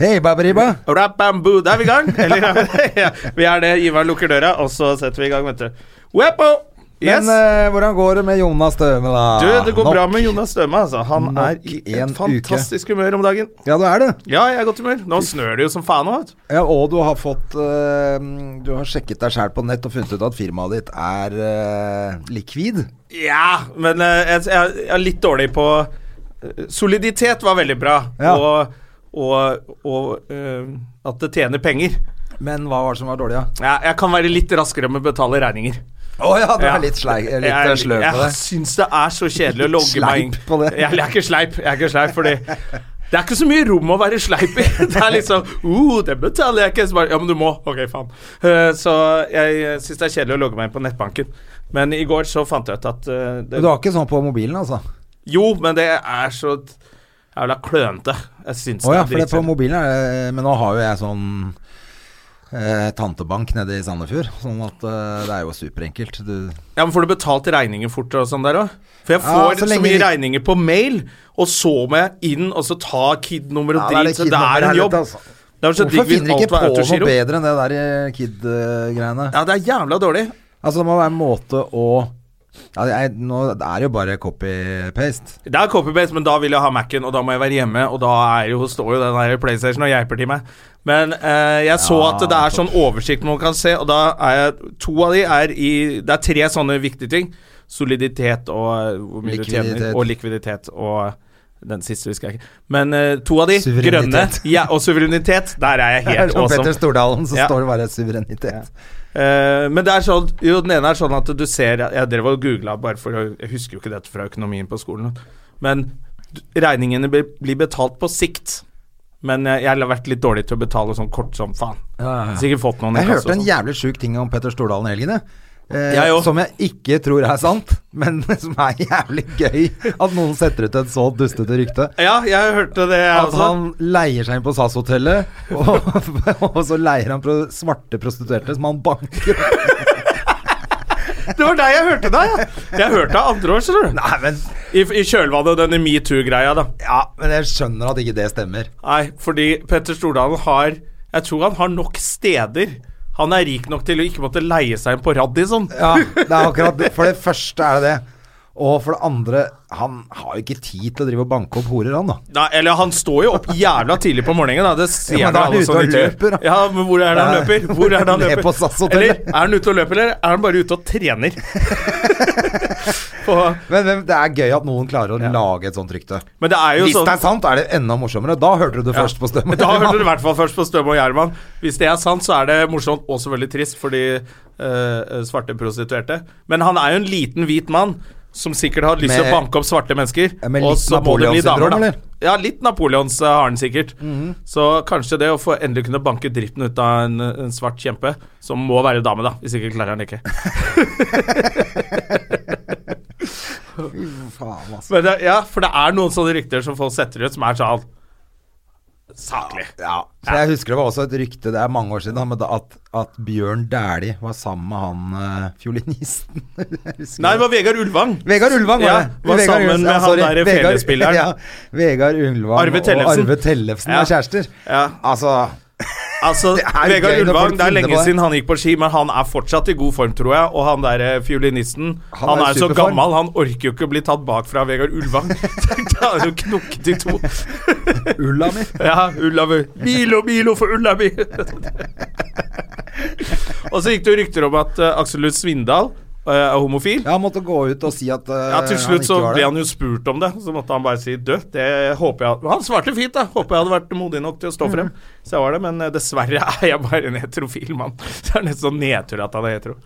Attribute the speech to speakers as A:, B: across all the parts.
A: Hei, Baberiba.
B: Rap-bamboo, da er vi i gang! Eller, ja, vi er det. Ivar lukker døra, og så setter vi i gang, vet du. Wepo! Yes!
A: Men eh, hvordan går det med Jonas Støme, da?
B: du, det går
A: Nok-
B: bra med Jonas Støme, altså. Han
A: Nok
B: er i
A: en
B: et fantastisk humør om dagen.
A: Ja, du er det.
B: Ja, jeg er i godt humør. Nå snør det jo som faen vet.
A: Ja, og du har fått eh, Du har sjekket deg sjæl på nett og funnet ut at firmaet ditt er eh, likvid.
B: Ja, men eh, jeg, jeg, jeg er litt dårlig på eh, Soliditet var veldig bra,
A: Ja.
B: og, og, og uh, at det tjener penger.
A: Men hva var det som var dårlig, da?
B: Ja, jeg kan være litt raskere med å betale regninger.
A: Å ja, du er litt, sleik, litt
B: jeg,
A: eh, sløv på det.
B: Jeg syns det er så kjedelig å logge meg inn.
A: Sleip på det.
B: Jeg, jeg er ikke sleip, jeg er ikke sleip, fordi det er ikke så mye rom å være sleip i. Det er liksom uh, det betaler jeg ikke. Bare, ja, men du må. Ok, faen. Uh, så jeg syns det er kjedelig å logge meg inn på nettbanken. Men i går så fant jeg ut at uh, det,
A: du har ikke sånn på mobilen, altså?
B: Jo, men det er så jævla klønete. Jeg syns
A: oh, ja,
B: det er
A: det på
B: dritkjedelig.
A: mobilen er det Men nå har jo jeg sånn eh, tantebank nede i Sandefjord, sånn at eh, det er jo superenkelt. Du
B: Ja, men Får du betalt regninger fort og sånn der òg? For jeg
A: Ja,
B: får
A: så
B: så,
A: lenge
B: mye
A: de-
B: regninger på mail, og så må jeg inn og så ta KID-nummer og
A: Ja,
B: drit. så det er en jobb.
A: altså.
B: Det er så
A: Hvorfor
B: digg hvis
A: finner de
B: alt
A: ikke
B: var
A: på noe
B: autogiro.
A: bedre enn det der eh, kid-greiene?
B: Ja, det er jævla dårlig.
A: Altså, det må være en måte å ja, jeg, Nå er det jo bare copy-paste.
B: Det er copy-paste, men da vil jeg ha Mac-en, og da må jeg være hjemme, og da er jo, står jo den der PlayStation og geiper til meg. Men eh, jeg så
A: Ja,
B: at det er sånn oversikt man kan se, og da er jeg To av de er i Det er tre sånne viktige ting. Soliditet og eh, hvor mye du
A: Likviditet.
B: tjener, og likviditet og den siste husker jeg ikke. Men uh, to av de, grønne ja, og suverenitet, der er jeg helt
A: Som
B: awesome.
A: Petter Stordalen, så
B: Ja.
A: står det bare suverenitet.
B: Eh, men det er sånn Jo, den ene er sånn at du ser Jeg drev og googla bare for Jeg husker jo ikke dette fra økonomien på skolen. Men regningene blir betalt på sikt. Men jeg har vært litt dårlig til å betale sånn kort som faen. Sikkert fått noen
A: Jeg hørte en
B: sånn.
A: jævlig sjuk ting om Petter Stordalen i helgen, jeg. Eh,
B: Jeg
A: som jeg ikke tror er sant, men som er jævlig gøy. At noen setter ut et så dustete rykte.
B: Ja, jeg hørte det, jeg
A: At
B: også.
A: han leier seg inn på SAS-hotellet, og, og så leier han pro svarte prostituerte som han banker.
B: Det var deg jeg hørte deg, ja. Jeg hørte deg andre år, skjønner du.
A: Nei, men
B: I, I kjølvannet av denne metoo-greia, da.
A: Ja, men jeg skjønner at ikke det stemmer.
B: Nei, fordi Petter Stordalen har Jeg tror han har nok steder. Han er rik nok til å ikke måtte leie seg inn på Radisson.
A: Ja, det er akkurat det. For det første er det det. Og for det andre, han har jo ikke tid til å drive og banke opp horer, han da.
B: Nei, eller han står jo opp jævla tidlig på morgenen, da. Det ser
A: Ja, men da er han ute og løper, da.
B: Ja, men hvor er det han løper? Hvor er det han løper?
A: på
B: Eller er han ute og løper, eller er han bare ute og trener? på,
A: Men, men det er gøy at noen klarer å lage et sånt rykte.
B: men det er jo
A: Hvis
B: sånn
A: det er sant, er det enda morsommere. Da hørte du det først på Støm.
B: Da hørte du i hvert fall først på Støm og Gjerman. Hvis det er sant, så er det morsomt og selvfølgelig trist for de øh, svarte prostituerte. Men han er jo en liten, hvit mann som sikkert har lyst til å banke opp svarte mennesker. Og så må det bli damer, da.
A: eller?
B: Ja, litt Napoleons eh, har han sikkert. Så kanskje det å få endelig kunne banke dritten ut av en, en svart kjempe, som må være dame, da. Hvis ikke klarer han det ikke.
A: Faen, altså.
B: Men det, ja, for det er noen sånne rykter som folk setter ut, som er sånn saklig.
A: Ja. Så jeg husker det var også et rykte, det er mange år siden, at, at Bjørn Dæhlie var sammen med han uh, fiolinisten.
B: Nei, det var Vegard Ulvang.
A: Vegard Ulvang var det.
B: var
A: Vegard
B: sammen med han
A: derre
B: felespilleren.
A: Ja, Vegard Ulvang
B: Arve
A: og Arve Tellefsen
B: Ja.
A: er kjærester.
B: Ja.
A: Altså
B: Altså, Vegard Ulvang, det er lenge siden han gikk på ski, men han er fortsatt i god form, tror jeg. Og han der eh, fiolinisten,
A: Han
B: han,
A: er i
B: er så
A: superform.
B: gammel, han orker jo ikke å bli tatt bakfra av Vegard Ulvang. Det har jo knokket i to.
A: Ulla mi.
B: Ja, ulla mi. Milo, Milo for ulla mi! og så gikk det jo rykter om at uh, Aksel Lund Svindal eh, er homofil.
A: Ja, han måtte gå ut og si at uh,
B: Ja, Til slutt så ble han jo spurt om det, så måtte han bare si død. Det håper jeg Han svarte fint, da. Håper jeg hadde vært modig nok til å stå frem. Så jeg var det, men eh, dessverre er jeg bare en heterofil mann. Så det er nesten sånn nedtur at han er hetero.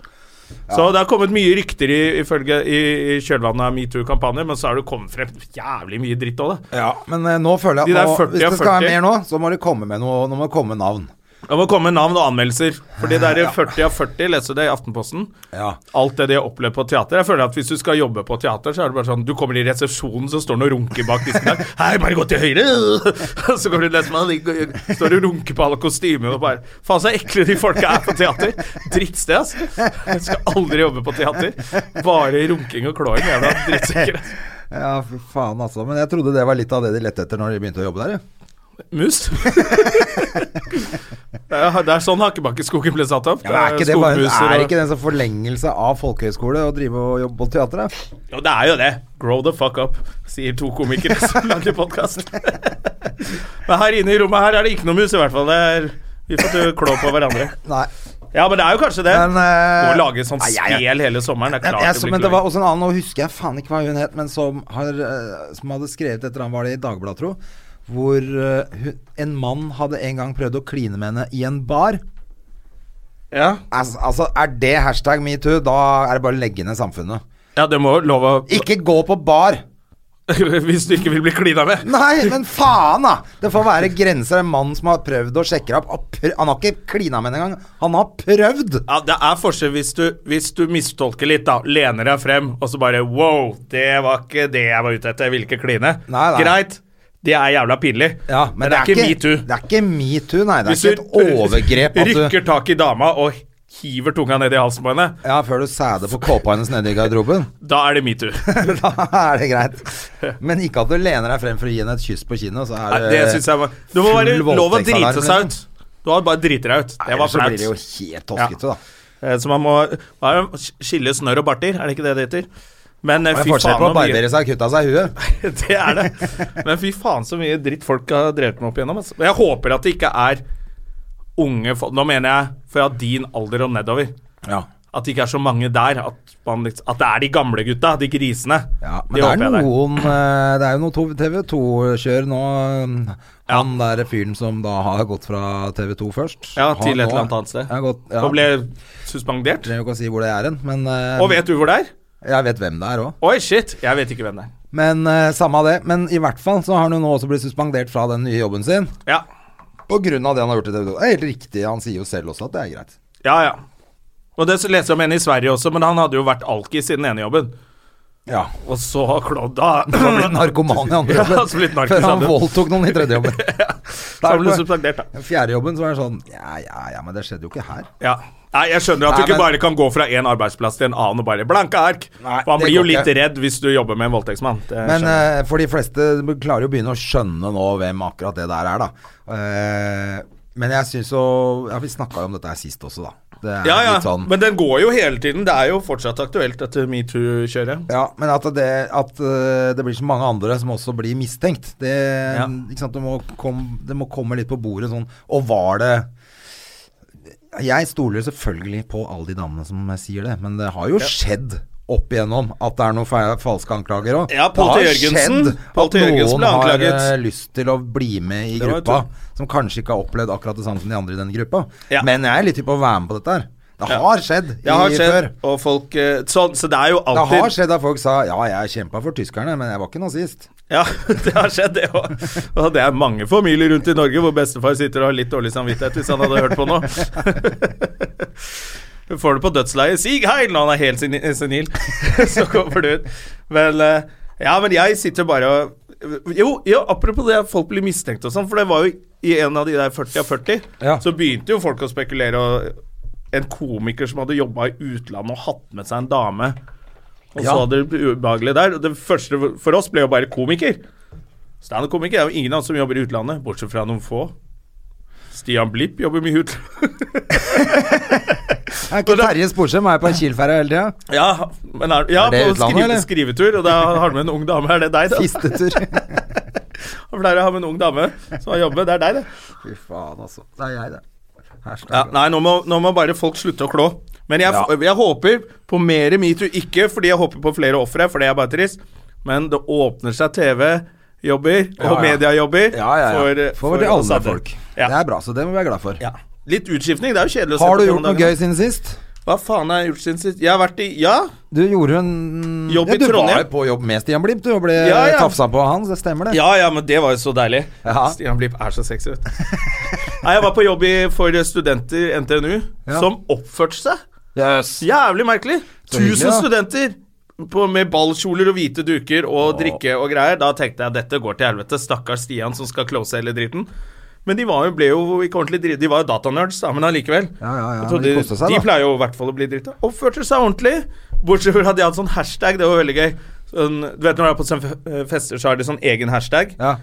B: Så det har kommet mye rykter i, ifølge, i, i kjølvannet av metoo-kampanjer, men så har det kommet frem jævlig mye dritt òg, da.
A: Ja, men uh, nå føler jeg at nå,
B: 40
A: hvis det skal være mer nå, så må det komme med noe Nå må det komme med navn.
B: Det må komme navn og anmeldelser. Fordi det er 40 av 40, leser det i Aftenposten.
A: Ja.
B: Alt det de har opplevd på teater. Jeg føler at Hvis du skal jobbe på teater, så er det bare sånn Du kommer i resepsjonen, så står han og runker bak disken der. Hei, bare gå til høyre! Så kommer du han står og runker på alle kostymene og bare Faen, så ekle de folka er på teater. Drittsted, ass. Jeg skal aldri jobbe på teater. Bare runking og klåing. Jævla drittsekker.
A: Ja, fy faen, altså. Men jeg trodde det var litt av det de lette etter når de begynte å jobbe der. Ja.
B: Mus. det, er, sånn Hakkebakkeskogen ble satt opp.
A: Ja, er ikke det bare Er ikke det en sånn forlengelse av folkehøyskole å drive og jobbe på teater? da?
B: Jo, det er jo det. Grow the fuck up, sier to komikere som lager podkast. Men her inne i rommet her er det ikke noe mus, i hvert fall. Det er, vi får ikke klå på hverandre.
A: Nei.
B: Ja, men det er jo kanskje det.
A: Men, uh,
B: Å lage sånn
A: nei, jeg- jeg-
B: spel hele sommeren. Det er klart
A: jeg,
B: det blir
A: men det var også en annen, nå husker jeg faen ikke hva hun het, men som, har, eh, som hadde skrevet et eller annet, var det i Dagbladet, tro, hvor eh, hun, en mann hadde en gang prøvd å kline med henne i en bar.
B: Ja.
A: Altså, altså, er det hashtag metoo, da er det bare å legge ned samfunnet.
B: ja, det må lov å
A: Ikke gå på bar!
B: Hvis du ikke vil bli klina med.
A: Nei, men faen, da! Det får være grenser. En mann som har prøvd å sjekke opp Han har ikke klina med henne engang. Han har prøvd!
B: Ja, Det er forskjell hvis du, hvis du mistolker litt, da. Lener deg frem, og så bare Wow, det var ikke det jeg var ute etter. Jeg ville ikke kline.
A: Nei, nei.
B: Greit. Det er jævla pinlig.
A: Ja, men,
B: det er ikke metoo.
A: Det er ikke metoo, nei. Det er
B: Hvis
A: ikke et overgrep Hvis du
B: rykker tak i dama og hiver tunga ned i halsen på henne,
A: Ja, før du sæder på kåpa hennes nede i garderoben.
B: da er det metoo.
A: da er det greit. Men ikke at du lener deg frem for å gi henne et kyss på kinnet, så er
B: Nei, det jeg var Det må være lov å drite seg ut. Du har bare driti deg ut. Det var
A: Ellers så blir det jo
B: flaut.
A: helt toskete, da.
B: Eh, Så man må det? skille snørr og barter, er det ikke det det heter? Men eh, fy faen
A: på å barbere seg og kutte av seg huet.
B: Det er det. Men fy faen så mye dritt folk har drevet med opp igjennom. Altså. Jeg håper at det ikke er unge folk Nå mener jeg fra din alder og nedover.
A: Ja.
B: At det ikke er så mange der. At, man, at det er de gamle gutta, de grisene.
A: Ja, men
B: De
A: det er noen eh, Det er jo noe TV 2-kjør nå. Han der fyren som da har gått fra TV 2 først.
B: Ja, til et eller annet annet sted.
A: Gått, ja.
B: Og ble suspendert.
A: Trenger ikke å si hvor det er hen, men eh,
B: Og vet du hvor det er?
A: Jeg vet hvem det er òg.
B: Oi, shit. Jeg vet ikke hvem det er.
A: Men uh, samme av det. Men i hvert fall så har han jo nå også blitt suspendert fra den nye jobben sin.
B: Ja.
A: På grunn av det han har gjort i TV 2. Det er helt riktig, han sier jo selv også at det er greit.
B: Ja, ja. Og det leser jeg om en i Sverige også, men han hadde jo vært alkis i den ene jobben.
A: Ja.
B: Og så har klodda
A: Så blitt narkoman i andre
B: Ja,
A: jobben.
B: Ja,
A: Før han voldtok noen i tredje jobben.
B: Så han ble suspendert, da.
A: Fjerde jobben så var det sånn Ja, ja, ja, men det skjedde jo ikke her.
B: Ja. Nei, jeg skjønner at du ikke
A: men-
B: bare kan gå fra én arbeidsplass til en annen og bare blanke ark.
A: Nei,
B: For han blir jo litt
A: ikke.
B: redd hvis du jobber med en voldtektsmann.
A: Men uh, for de fleste klarer jo å begynne å skjønne nå hvem akkurat det der er, da. Uh, men jeg syns jo Ja, vi snakka jo om dette her sist også, da.
B: Ja, ja,
A: sånn
B: men den går jo hele tiden. Det er jo fortsatt aktuelt, dette metoo-kjøret.
A: Ja, men at det, at eh, det blir så mange andre som også blir mistenkt, det,
B: Ja.
A: Det, må kom, det må komme litt på bordet sånn Og var det Jeg stoler selvfølgelig på alle de damene som sier det, men det har jo skjedd opp igjennom at det er noen feil, falske anklager òg.
B: Ja, Pål T. Jørgensen.
A: At noen har eh, lyst til å bli med i gruppa, som kanskje ikke har opplevd akkurat det samme som de andre i den gruppa.
B: Ja.
A: Men jeg er litt hypp på å være med på dette her. Det
B: Ja.
A: har skjedd
B: Det har
A: i
B: skjedd,
A: før.
B: og folk eh, så, så det er jo
A: Det har skjedd at folk sa ja, jeg kjempa for tyskerne, men jeg var ikke nazist.
B: Ja, det har skjedd, det òg. Og det er mange familier rundt i Norge hvor bestefar sitter og har litt dårlig samvittighet hvis han hadde hørt på nå. Får det på dødsleiet. Sig heil når han er helt seni- senil. Så kommer du ut. Men eh, Ja, men jeg sitter bare og Jo, jo apropos det folk blir mistenkt og sånn, for det var jo i en av de der 40 av 40,
A: Ja.
B: så begynte jo folk å spekulere, og en komiker som hadde jobba i utlandet og hatt med seg en dame og
A: Ja.
B: så hadde det ubehagelig der. Det første for oss ble jo bare komiker. Standup-komiker er jo ingen av oss som jobber i utlandet, bortsett fra noen få. Stian Blipp jobber mye i utlandet.
A: Er ikke Terje Sporsem er på en Kiel-ferja hele tida?
B: Ja, men er, ja
A: Er
B: på skrive, skrivetur, og da har du med en ung dame. Er det deg, da?
A: Fistetur.
B: Han pleier å ha med en ung dame som har jobbet. Det er deg, det.
A: Fy faen, altså. Det er jeg, det.
B: Ja, nei, nå må, nå må bare folk slutte å klå. Men jeg,
A: Ja.
B: jeg håper på mer metoo. Ikke fordi jeg håper på flere ofre, for det er bare trist. Men det åpner seg TV-jobber og
A: Ja, ja.
B: mediejobber
A: Ja, ja, ja.
B: for,
A: For, de alle folk.
B: Ja.
A: Det er bra, så det må vi være glad for.
B: Ja. Litt utskiftning. Det er jo kjedelig å se
A: Har du gjort noe gøy siden sist?
B: Hva faen har jeg gjort siden sist? Jeg har vært i Ja!
A: Du gjorde en
B: Jobb i
A: Trondheim. Du var jo på jobb med Stian Blipp, du, og ble
B: Ja, ja.
A: tafsa på han. Det stemmer, det.
B: Ja, ja, men det var jo så deilig.
A: Ja.
B: Stian Blipp er så sexy, vet du. Nei, jeg var på jobb i, for studenter NTNU
A: Ja.
B: som oppførte seg.
A: Yes.
B: Jævlig merkelig. Tusen studenter på, med ballkjoler og hvite duker og drikke og greier. Da tenkte jeg dette går til helvete. Stakkars Stian som skal close hele dritten. Men de var jo, ble jo ikke ordentlig dritt. De var jo datanerds, da, men allikevel.
A: Ja, ja, ja, de seg,
B: de pleier jo i hvert fall å bli drita. Oppførte seg ordentlig. Bortsett fra at de hadde sånn hashtag, det var veldig gøy. Sånn, du vet når du er på sånne fester, så har de sånn egen hashtag.
A: Ja.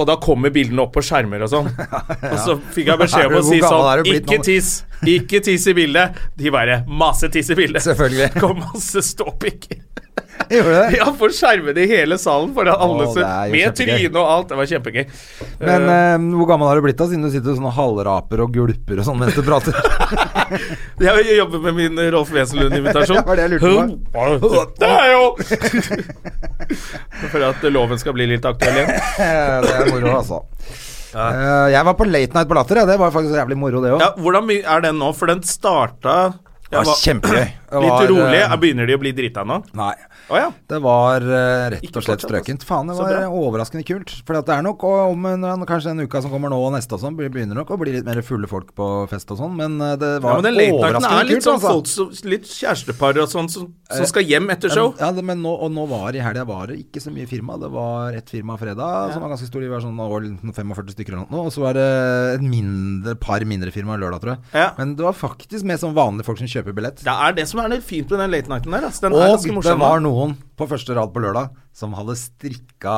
B: Og da kommer bildene opp på skjermer og sånn. Og så fikk jeg beskjed om å si sånn Ikke tiss! Ikke tiss i bildet. De bare Masse tiss i bildet.
A: Selvfølgelig.
B: Kom masse ståpikker.
A: Gjorde det?
B: Ja, for skjermene i hele salen foran alle.
A: Jo
B: med tryne og alt. Det var kjempegøy.
A: Men
B: Eh,
A: eh, hvor gammel har du blitt da, siden du sitter sånn og halvraper og gulper og sånn mens du prater?
B: jeg jobber med min Rolf Wesenlund-invitasjon.
A: Det var det jeg lurte på.
B: Det er jo For at loven skal bli litt aktuell igjen.
A: det er moro, altså. Uh, jeg var på Late Night på Latter, ja. det var faktisk jævlig moro, det òg.
B: Ja, Hvordan er den nå? For den starta
A: det var kjempegøy. Det
B: Litt
A: var,
B: rolig.
A: eh,
B: Er- Begynner de å bli drita nå?
A: Nei.
B: Oh, ja.
A: Det var eh, rett og slett strøkent. Faen, det var overraskende kult. For det er nok om en, kanskje en uka som kommer nå og neste og sånn, begynner nok å bli litt mer fulle folk på fest og sånn, men det det
B: Ja,
A: var
B: men
A: overraskende
B: er litt
A: kult,
B: sånn
A: altså.
B: folk som, Litt kjærestepar og sånn som, som skal hjem etter show.
A: Ja, det, men nå, og nå var i helga var det ikke så mye firma. Det var ett firma fredag som var ganske stor. De var sånn over 45 stykker eller noe. Og så var det et mindre, par mindre firma lørdag, tror jeg.
B: Ja.
A: Men det var faktisk mer sånn vanlige folk som kjøper billett.
B: Det er det som er litt fint med den late nighten der. Altså. Den er
A: Og det var noen på første rad på lørdag som hadde strikka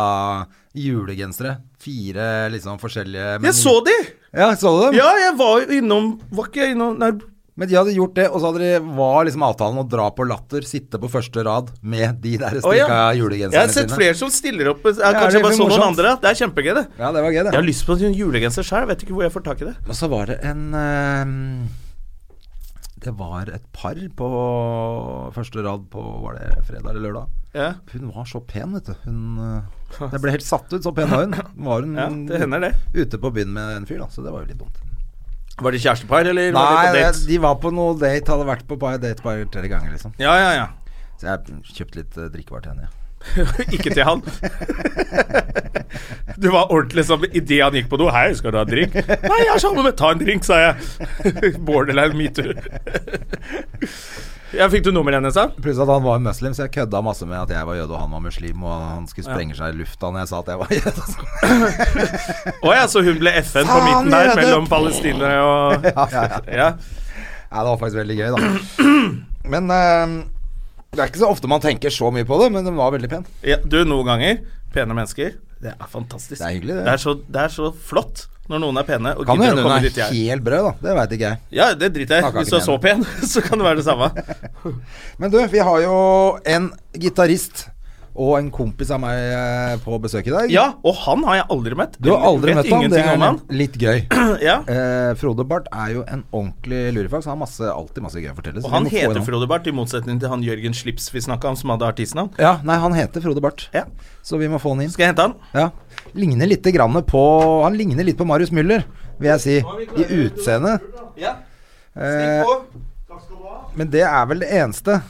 A: julegensere. Fire liksom forskjellige men-
B: Jeg så de!
A: Ja, så du dem?
B: Ja, jeg var innom Var ikke jeg innom Nei,
A: Men de hadde gjort det, og så de, var liksom avtalen å dra på Latter, sitte på første rad med de der
B: Å, ja.
A: sine.
B: jeg har sett flere som stiller opp. Jeg,
A: Ja,
B: kanskje jeg bare så noen andre. Det er kjempegøy, det.
A: Ja, det var gøy, det.
B: Jeg har lyst på en julegenser sjøl. Vet ikke hvor jeg får tak i det.
A: Og så var det en eh, Det var et par på første rad på Var det fredag eller lørdag?
B: Ja,
A: Hun var så pen, vet du. Hun eh, Jeg ble helt satt ut, så pen var hun. Var hun
B: ja det hender, det.
A: ute på byen med en fyr, da, så det var jo litt dumt.
B: Var de kjærestepar, eller var
A: Nei,
B: de date?
A: det- de var på noe date, hadde vært på date bare tre ganger, liksom.
B: Ja, ja, ja.
A: Så jeg kjøpte litt uh, drikkevarer til henne. Ja.
B: ikke til han. Du var ordentlig som idet han gikk på do. 'Hei, skal du ha en drink?' 'Nei, jeg har sammen med Ta en drink', sa jeg. Borderline metoo. Ja, fikk du nummeret hennes, da?
A: Pluss at han var muslim, så jeg kødda masse med at jeg var jøde og han var muslim, og han skulle sprenge seg i lufta når jeg sa at jeg var jøde.
B: Å ja, så hun ble FN på midten der,
A: jøde!
B: mellom palestinere og
A: Ja, ja, ja.
B: Ja.
A: Ja, det var faktisk veldig gøy, da. Men eh, det er ikke så ofte man tenker så mye på det, men den var veldig pen.
B: ja. Du, noen ganger Pene mennesker. Det er fantastisk.
A: Det er hyggelig, det.
B: Det er så, det er så flott når noen er pene og
A: Kan hende hun er. helt brød, da. Det veit ikke jeg.
B: Ja, det driter jeg Hvis du er så pen, så kan det være det samme.
A: Men du, vi har jo en gitarist og en kompis av meg eh, på besøk i dag.
B: Ja, og han har jeg aldri møtt.
A: Du har aldri møtt han. Det
B: er han.
A: litt gøy.
B: Ja.
A: Eh, Frode Barth er jo en ordentlig lurefag, så han har masse, alltid masse gøy å fortelle.
B: Og han heter. Frode Barth, i motsetning til han Jørgen Slips vi snakka om, som hadde artistnavn.
A: Ja, nei, han heter Frode Barth,
B: Ja.
A: så vi må få han inn.
B: Skal jeg hente han?
A: Ja. Ligner litt grann på Han ligner litt på Marius Müller, vil jeg si, i utseende.
B: Ja.
A: Eh, men det er vel det eneste.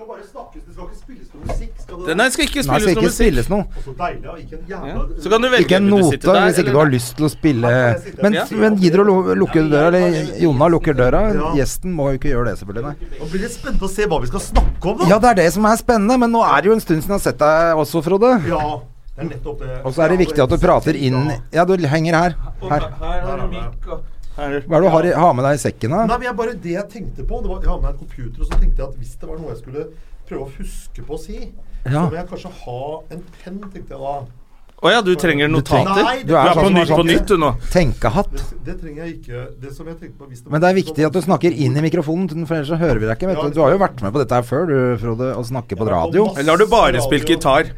C: Skal bare snakkes, det skal ikke spilles noe musikk. Skal det?
B: Nei, skal ikke
A: Nei,
B: spilles
A: skal
B: noe
A: ikke
B: musikk.
A: spilles noe.
C: Så deilig, og ikke en
B: Ja. Så kan du velge
A: Ikke en note
B: der,
A: hvis ikke
B: eller
A: du har lyst til å spille Men,
B: Ja.
A: men gidder du å lukke døra? Eller Jonna lukker døra?
C: Ja.
A: Gjesten må jo ikke gjøre det, selvfølgelig. Nei.
C: Nå blir det spennende å se hva vi skal snakke om, da.
A: Ja, det er det som er spennende, men nå er det jo en stund siden jeg har sett deg også, Frode.
C: Ja, det er nettopp det.
A: Og så er det viktig at du prater inn Ja, du henger her. Her.
B: Her her, her, her, her.
A: Hva er det du har, i- har med deg i sekken, da?
C: Nei, men jeg bare Det jeg tenkte på det var, Jeg har med meg en computer, og så tenkte jeg at hvis det var noe jeg skulle prøve å huske på å si,
A: Ja.
C: så må jeg kanskje ha en penn, tenkte jeg da.
B: Å ja, du trenger notater?
C: Nei,
A: Du er
B: Du er
A: sånn
B: på
A: som
B: nytt på
A: sånn
B: nytt, du nå.
A: tenkehatt.
C: Det, det trenger jeg ikke. Det som jeg tenkte på hvis det
A: Men det er viktig at du snakker inn i mikrofonen, for ellers så hører vi deg ikke. Vet du. du har jo vært med på dette her før, du, Frode, å snakke på radio.
B: Eller har du bare spilt gitar?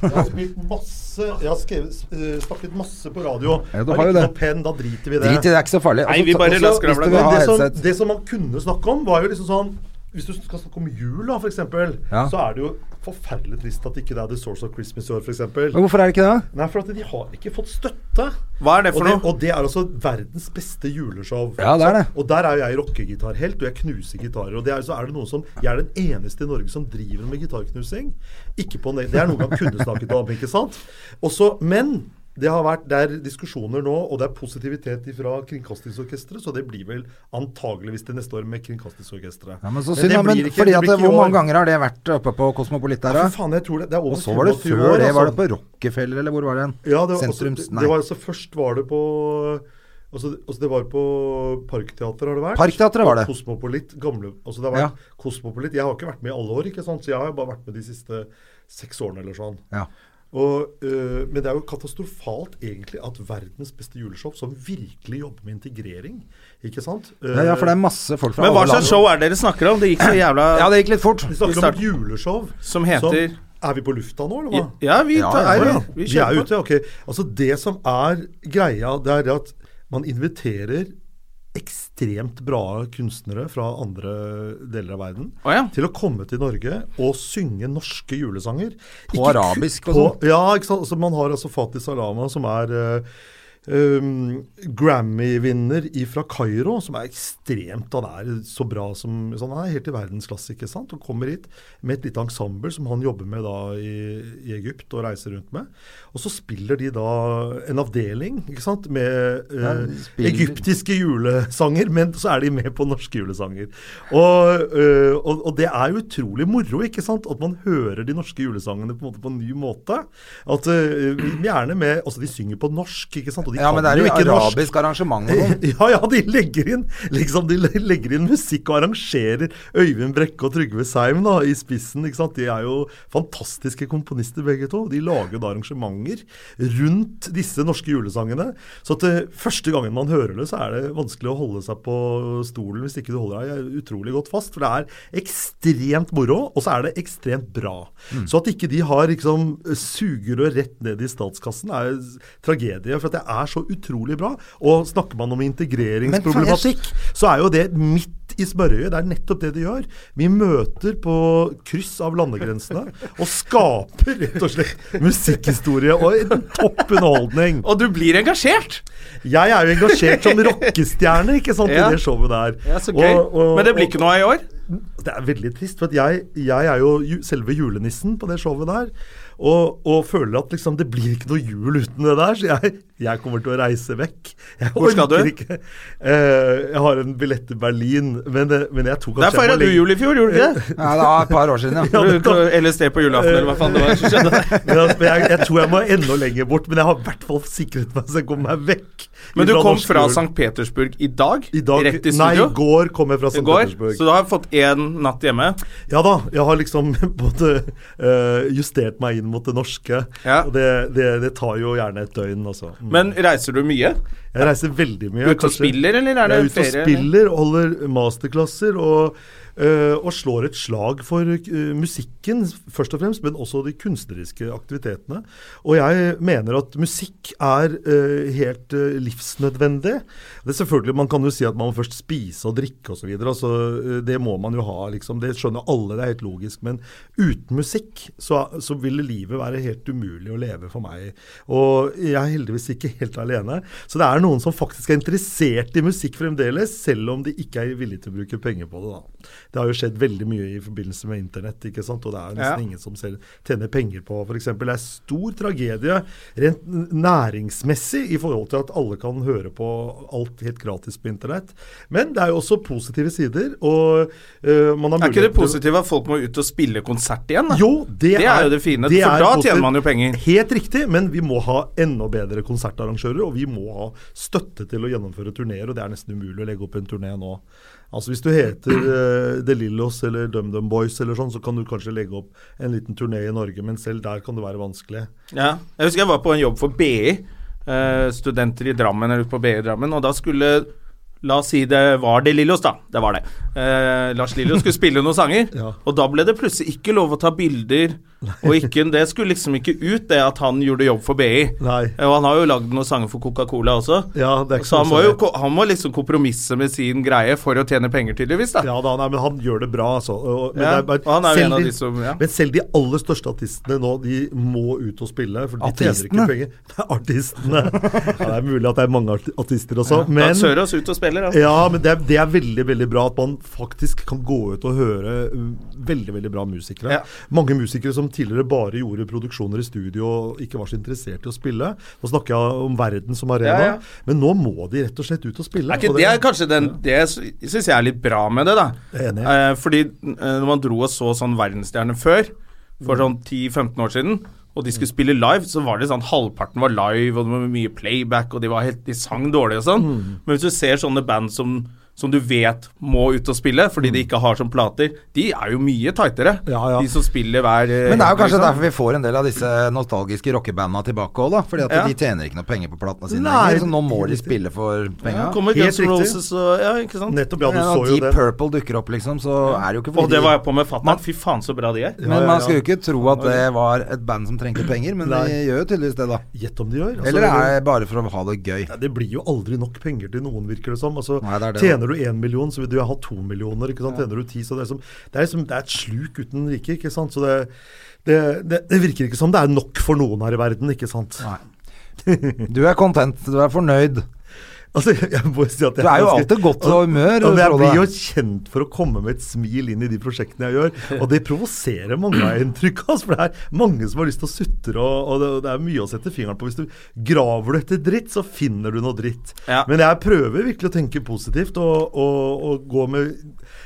C: Jeg har spilt masse Jeg har skrevet, eh, snakket masse på radio.
A: Ja, du
C: Har
A: jo det.
C: Pen, da driter vi i det.
A: Drit i det, det er ikke så farlig.
B: Nei, vi bare
A: også
B: la skravla gå.
C: det som, det som man kunne snakke om, var jo liksom sånn hvis du skal snakke om jul, da, for eksempel,
A: Ja.
C: så er det jo forferdelig trist at ikke det er The Source of Christmas i år, for eksempel.
A: Hvorfor er det ikke det?
C: Nei, for at de har ikke fått støtte.
B: Hva er det for
C: og det,
B: noe?
C: Og det er altså verdens beste juleshow.
A: Ja, det er det.
C: Og der er jo jeg rockegitarhelt, og jeg knuser gitarer. Og det er, så er det noen som Jeg er den eneste i Norge som driver med gitarknusing. Ikke på Det er noe man kunne snakket om, ikke sant? Også, men det har vært, det er diskusjoner nå, og det er positivitet fra Kringkastingsorkesteret, så det blir vel antageligvis til neste år med Kringkastingsorkesteret.
A: Ja, men så synd. Men
C: ikke-
A: fordi at Hvor mange ganger har det vært oppe på Kosmopolit der,
C: Ja,
A: da?
C: for faen, jeg tror det, det er over
A: Og så var det før
C: år,
A: det. Var
C: altså.
A: det på Rockefeller, eller hvor var det?
C: Ja, det var,
A: Sentrums...
C: altså,
A: Nei.
C: det var altså Først var det på Altså, altså Det var på Parkteatret, har det vært.
A: Parkteatret var det.
C: Kosmopolit. Gamle, altså det har vært Kosmopolit. Jeg har ikke vært med i alle år, ikke sant? så jeg har bare vært med de siste seks årene eller sånn.
A: Ja.
C: Og, øh, men det er jo katastrofalt egentlig at verdens beste juleshow, som virkelig jobber med integrering, ikke sant
A: Ja, ja, for det er masse folk fra
B: Men hva slags show er det dere snakker om? Det gikk så jævla
A: Ja, det gikk litt fort.
C: Vi
B: Vi
C: snakker om et juleshow
B: Som heter
C: Er vi på lufta nå, eller hva?
B: Ja, vi
A: Ja, ja,
B: er,
A: ja.
B: vi, vi
C: Vi er ute, ok. Altså Det som er greia, det er at man inviterer ekstremt bra kunstnere fra andre deler av verden
B: oh, ja.
C: til å komme til Norge og synge norske julesanger.
A: På
C: Ikke
A: arabisk og sånn.
C: Ja, ikke sant. Altså, man har altså Fatih Salama, som er eh, um, Grammy-vinner fra Kairo, som er ekstremt Han er så bra som sånn, Han er helt i verdensklasse, ikke sant? Og kommer hit med et lite ensemble som han jobber med da i, i Egypt og reiser rundt med. Og så spiller de da en avdeling, ikke sant, med
A: spiller-
C: egyptiske julesanger, men så er de med på norske julesanger. Og, uh, og, og det er jo utrolig moro, ikke sant? At man hører de norske julesangene på en måte på en ny måte. At uh, gjerne med Altså, de synger på norsk, ikke sant? Og de
A: Ja, men det er jo arabisk arrangement og.
C: Ja, ja, de legger inn liksom, de legger inn musikk og arrangerer Øyvind Brekke og Trygve Seim da, i spissen. ikke sant? De er jo fantastiske komponister begge to. De lager da arrangementer rundt disse norske julesangene. Så at eh, første gangen man hører det, så er det vanskelig å holde seg på stolen hvis ikke du holder deg utrolig godt fast. For det er ekstremt moro, og så er det ekstremt bra. Så at ikke de har liksom sugerør rett ned i statskassen, er tragedie. For at det er så utrolig bra. Og snakker man om integreringsproblematikk, så er jo det midt i smørøyet. Det er nettopp det de gjør. Vi møter på kryss av landegrensene og skaper rett og slett musikkhistorie og en topp underholdning.
B: Og du blir engasjert!
C: Jeg er jo engasjert som rockestjerne ikke sant,
B: Ja.
C: i det showet der.
B: Ja, så gøy.
C: Og- og-
B: Men det blir ikke noe av i år?
C: det er veldig trist, for jeg, jeg er jo selve julenissen på det showet der. Og, og føler at liksom det blir ikke noe jul uten det der, så jeg, jeg kommer til å reise vekk. Jeg
B: Hvor skal du?
C: Ikke. Eh, jeg har en billett til Berlin, men, det- men jeg tok
B: Der feira du jul i fjor, gjorde du ikke det?
A: Ja, det var et par år siden, ja.
C: Ja, det
B: På LSD på julaften, eller hva faen det var som skjedde.
C: Men jeg, jeg tror jeg må enda lenger bort, men jeg har i hvert fall sikret meg så jeg kommer meg vekk.
B: Men du kom fra. St. Petersburg i dag?
C: I dag,
B: Rett i
C: Nei, i går kom jeg fra St. Petersburg.
B: Så du har fått én natt hjemme?
C: Ja da, jeg har liksom både uh, justert meg inn mot det norske.
B: Ja.
C: Og det, det, det tar jo gjerne et døgn, altså. Mm.
B: Men reiser du mye?
C: jeg reiser veldig mye.
B: Ute og spiller, eller er det ferie?
C: jeg er ute og spiller, holder masterklasser og, og slår et slag for eh, musikken, først og fremst, men også de kunstneriske aktivitetene. Og jeg mener at musikk er eh, helt eh, livsnødvendig. Det er selvfølgelig, Man kan jo si at man må først spise og drikke osv. Altså, eh, det må man jo ha. liksom, Det skjønner alle, det er helt logisk. Men uten musikk så, så ville livet være helt umulig å leve for meg. Og jeg er heldigvis ikke helt alene. Så det er noen som faktisk er interessert i musikk fremdeles, selv om de ikke er villige til å bruke penger på det. da. Det har jo skjedd veldig mye i forbindelse med internett, ikke sant? og det er nesten
B: Ja.
C: ingen som selv tjener penger på f.eks. Det er stor tragedie rent næringsmessig i forhold til at alle kan høre på alt helt gratis på internett. Men det er jo også positive sider. og uh, man har
B: Er ikke det
C: mulighet
B: positive at folk må ut og spille konsert igjen? da?
C: jo, det,
B: Det er jo det fine, for
C: er
B: da tjener man jo penger.
C: Helt riktig, men vi må ha enda bedre konsertarrangører, og vi må ha støtte til å gjennomføre turneer, og det er nesten umulig å legge opp en turné nå. Altså Hvis du heter uh, The Lillos eller DumDum Boys, eller sånn, så kan du kanskje legge opp en liten turné i Norge, men selv der kan det være vanskelig.
B: Ja. Jeg husker jeg var på en jobb for BI. uh, studenter i Drammen eller på BI i Drammen. Og da skulle La oss si det var det Lillos, da. Det var det. Eh, Lars Lillo skulle spille noen sanger,
C: Ja.
B: og da ble det plutselig ikke lov å ta bilder. Og ikke, det skulle liksom ikke ut, det at han gjorde jobb for BI.
C: Nei.
B: Eh, Og han har jo lagd noen sanger for Coca-Cola også.
C: Ja, er
B: Så han må jo han må liksom kompromisse med sin greie for å tjene penger, tydeligvis. da
C: Ja da, nei, men han gjør det bra, altså. Men,
B: Ja,
C: det er bare-
B: han er jo
C: selv
B: en av
C: de-
B: de som- ja.
C: men selv de aller største artistene nå, de må ut og spille. For de tjener ikke penger. Artistene. Ja, det er mulig at det er mange artister også.
B: Da
C: men,
B: Sørås ut og spiller, Altså.
C: ja, men det er, det er veldig veldig bra at man faktisk kan gå ut og høre uh, veldig veldig bra musikere.
B: Ja.
C: Mange musikere som tidligere bare gjorde produksjoner i studio og ikke var så interessert i å spille. Nå snakker jeg om verden som arena,
B: Ja, ja.
C: men nå må de rett og slett ut og spille.
B: Er ikke,
C: og
B: det er kanskje den Det syns jeg er litt bra med det, da.
C: Enig.
B: Eh, fordi eh, når man dro og så sånn verdensstjerne før, for sånn 10-15 år siden, og de skulle spille live, så var det sånn halvparten var live, og det var mye playback, og de, var helt, de sang dårlig og sånn.
C: Mm.
B: Men hvis du ser sånne band som som du vet må ut og spille, fordi de ikke har som plater, de er jo mye tightere.
C: Mm. Ja, ja.
B: De som spiller hver eh,
A: Men det er jo kanskje
B: liksom.
A: derfor vi får en del av disse nostalgiske rockebanda tilbake òg, da. Fordi at
B: Ja.
A: de tjener ikke noe penger på platene sine
C: Nei,
A: lenger. Så nå må de spille for penga.
B: Kommer
C: Helt
B: Guns N'
C: riktig.
B: Roses og Ja, ikke sant?
C: Nettopp, ja, du
A: Ja,
C: så jo
A: Deep
C: det.
A: Purple dukker opp, liksom, så er det jo ikke fordi
B: Og det var jeg på med
A: Man-
B: fatter'n. Fy faen, så bra de er.
A: Men man skal jo ikke tro at det var et band som trengte penger, men
C: Nei.
A: de gjør jo tydeligvis det, da.
C: Gjett om de gjør. Altså,
A: Eller er det bare for å ha det gøy?
C: Ja, det blir jo aldri nok penger til noen, virker det som. Altså,
A: Nei, det er det,
C: tjener du én million, så vil du ha to millioner. Ikke sant? Tjener du ti, så det er, som, det, er som, det er et sluk uten like. ikke sant? Så det, det, det, det virker ikke som det er nok for noen her i verden, ikke sant?
A: Du er content, du er fornøyd.
C: Altså, jeg, må si at jeg
A: Du er jo alltid godt humør,
C: Og, og jeg blir jo kjent for å komme med et smil inn i de prosjektene jeg gjør. Og det provoserer mange av inntrykk. Altså, for det er mange som har lyst til å sutre, og, og det, det er mye å sette fingeren på. Hvis du graver du etter dritt, så finner du noe dritt.
B: Ja.
C: Men jeg prøver virkelig å tenke positivt og, og, og gå med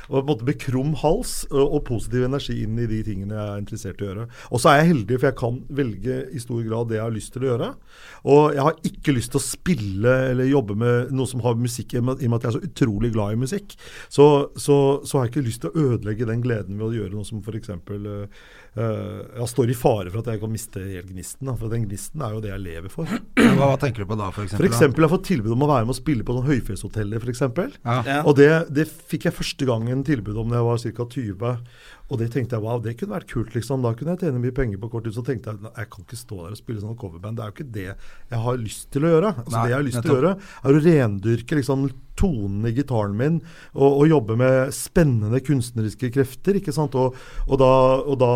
C: og måte med krum hals og, positiv energi inn i de tingene jeg er interessert i å gjøre. Og så er jeg heldig, for jeg kan velge i stor grad det jeg har lyst til å gjøre. Og jeg har ikke lyst til å spille eller jobbe med noe som har musikk, i og med at jeg er så utrolig glad i musikk. Så, så, så har jeg ikke lyst til å ødelegge den gleden ved å gjøre noe som f.eks. Uh, jeg står i fare for at jeg kan miste helt gnisten. Da, for den gnisten er jo det jeg lever for.
A: Hva, hva tenker du på da, for eksempel?
C: For eksempel, jeg har fått tilbud om å være med og spille på sånn høyfjellshoteller, f.eks.
A: Ja.
B: Ja.
C: Og det, det fikk jeg første gangen tilbud om da jeg var ca. 20. Og det tenkte jeg wow, det kunne vært kult, liksom. Da kunne jeg tjene mye penger på kort tid. Så tenkte jeg jeg kan ikke stå der og spille sånn coverband. Det er jo ikke det jeg har lyst til å gjøre. Altså,
A: Nei,
C: det jeg har lyst til å gjøre, er å rendyrke liksom tonene i gitaren min og, og jobbe med spennende kunstneriske krefter. ikke sant? Og, og, da, og da,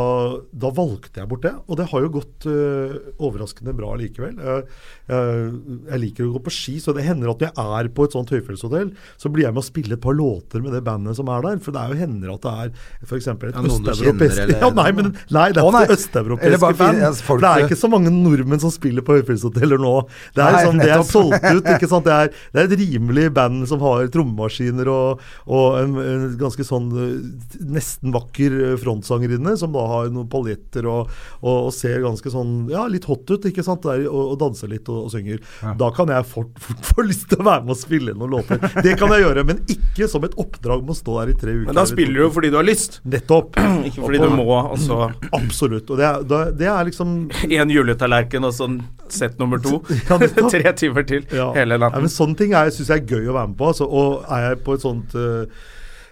C: da valgte jeg bort det. Og det har jo gått øh, overraskende bra likevel. Jeg, jeg, jeg liker å gå på ski, så det hender at når jeg er på et sånt høyfjellshotell, så blir jeg med å spille et par låter med det bandet som er der. For det er jo hender at det er f.eks. et
A: Ja, noen du kjenner, eller-
C: ja, nei, men, nei, det er
A: nei.
C: østeuropeiske band.
A: altså,
C: det er ikke så mange nordmenn som spiller på høyfjellshoteller nå. Det er,
A: Nei,
C: sånn, det er solgt ut. ikke sant? Det er, det er et rimelig band som har trommemaskiner og, og en, en ganske sånn eh, nesten vakker eh, frontsangerinne, som da har noen paljetter og, og, og ser ganske sånn ja, litt hot ut, ikke sant? Der, og, og danser litt og, og synger. Da kan jeg fort, fort få lyst til å være med og spille noen låter. Det kan jeg gjøre, men ikke som et oppdrag med å stå der i tre uker.
B: Men da spiller du jo fordi du har lyst,
C: Nettopp.
B: ikke fordi du må. Og så
C: Absolutt. Og det er, det er liksom
B: én juletallerken og sånn sett nummer to.
C: Ja.
B: Tre timer til
C: Ja.
B: hele
C: Ja, men sånne ting syns jeg er gøy å være med på. Altså, og er jeg på et sånt uh,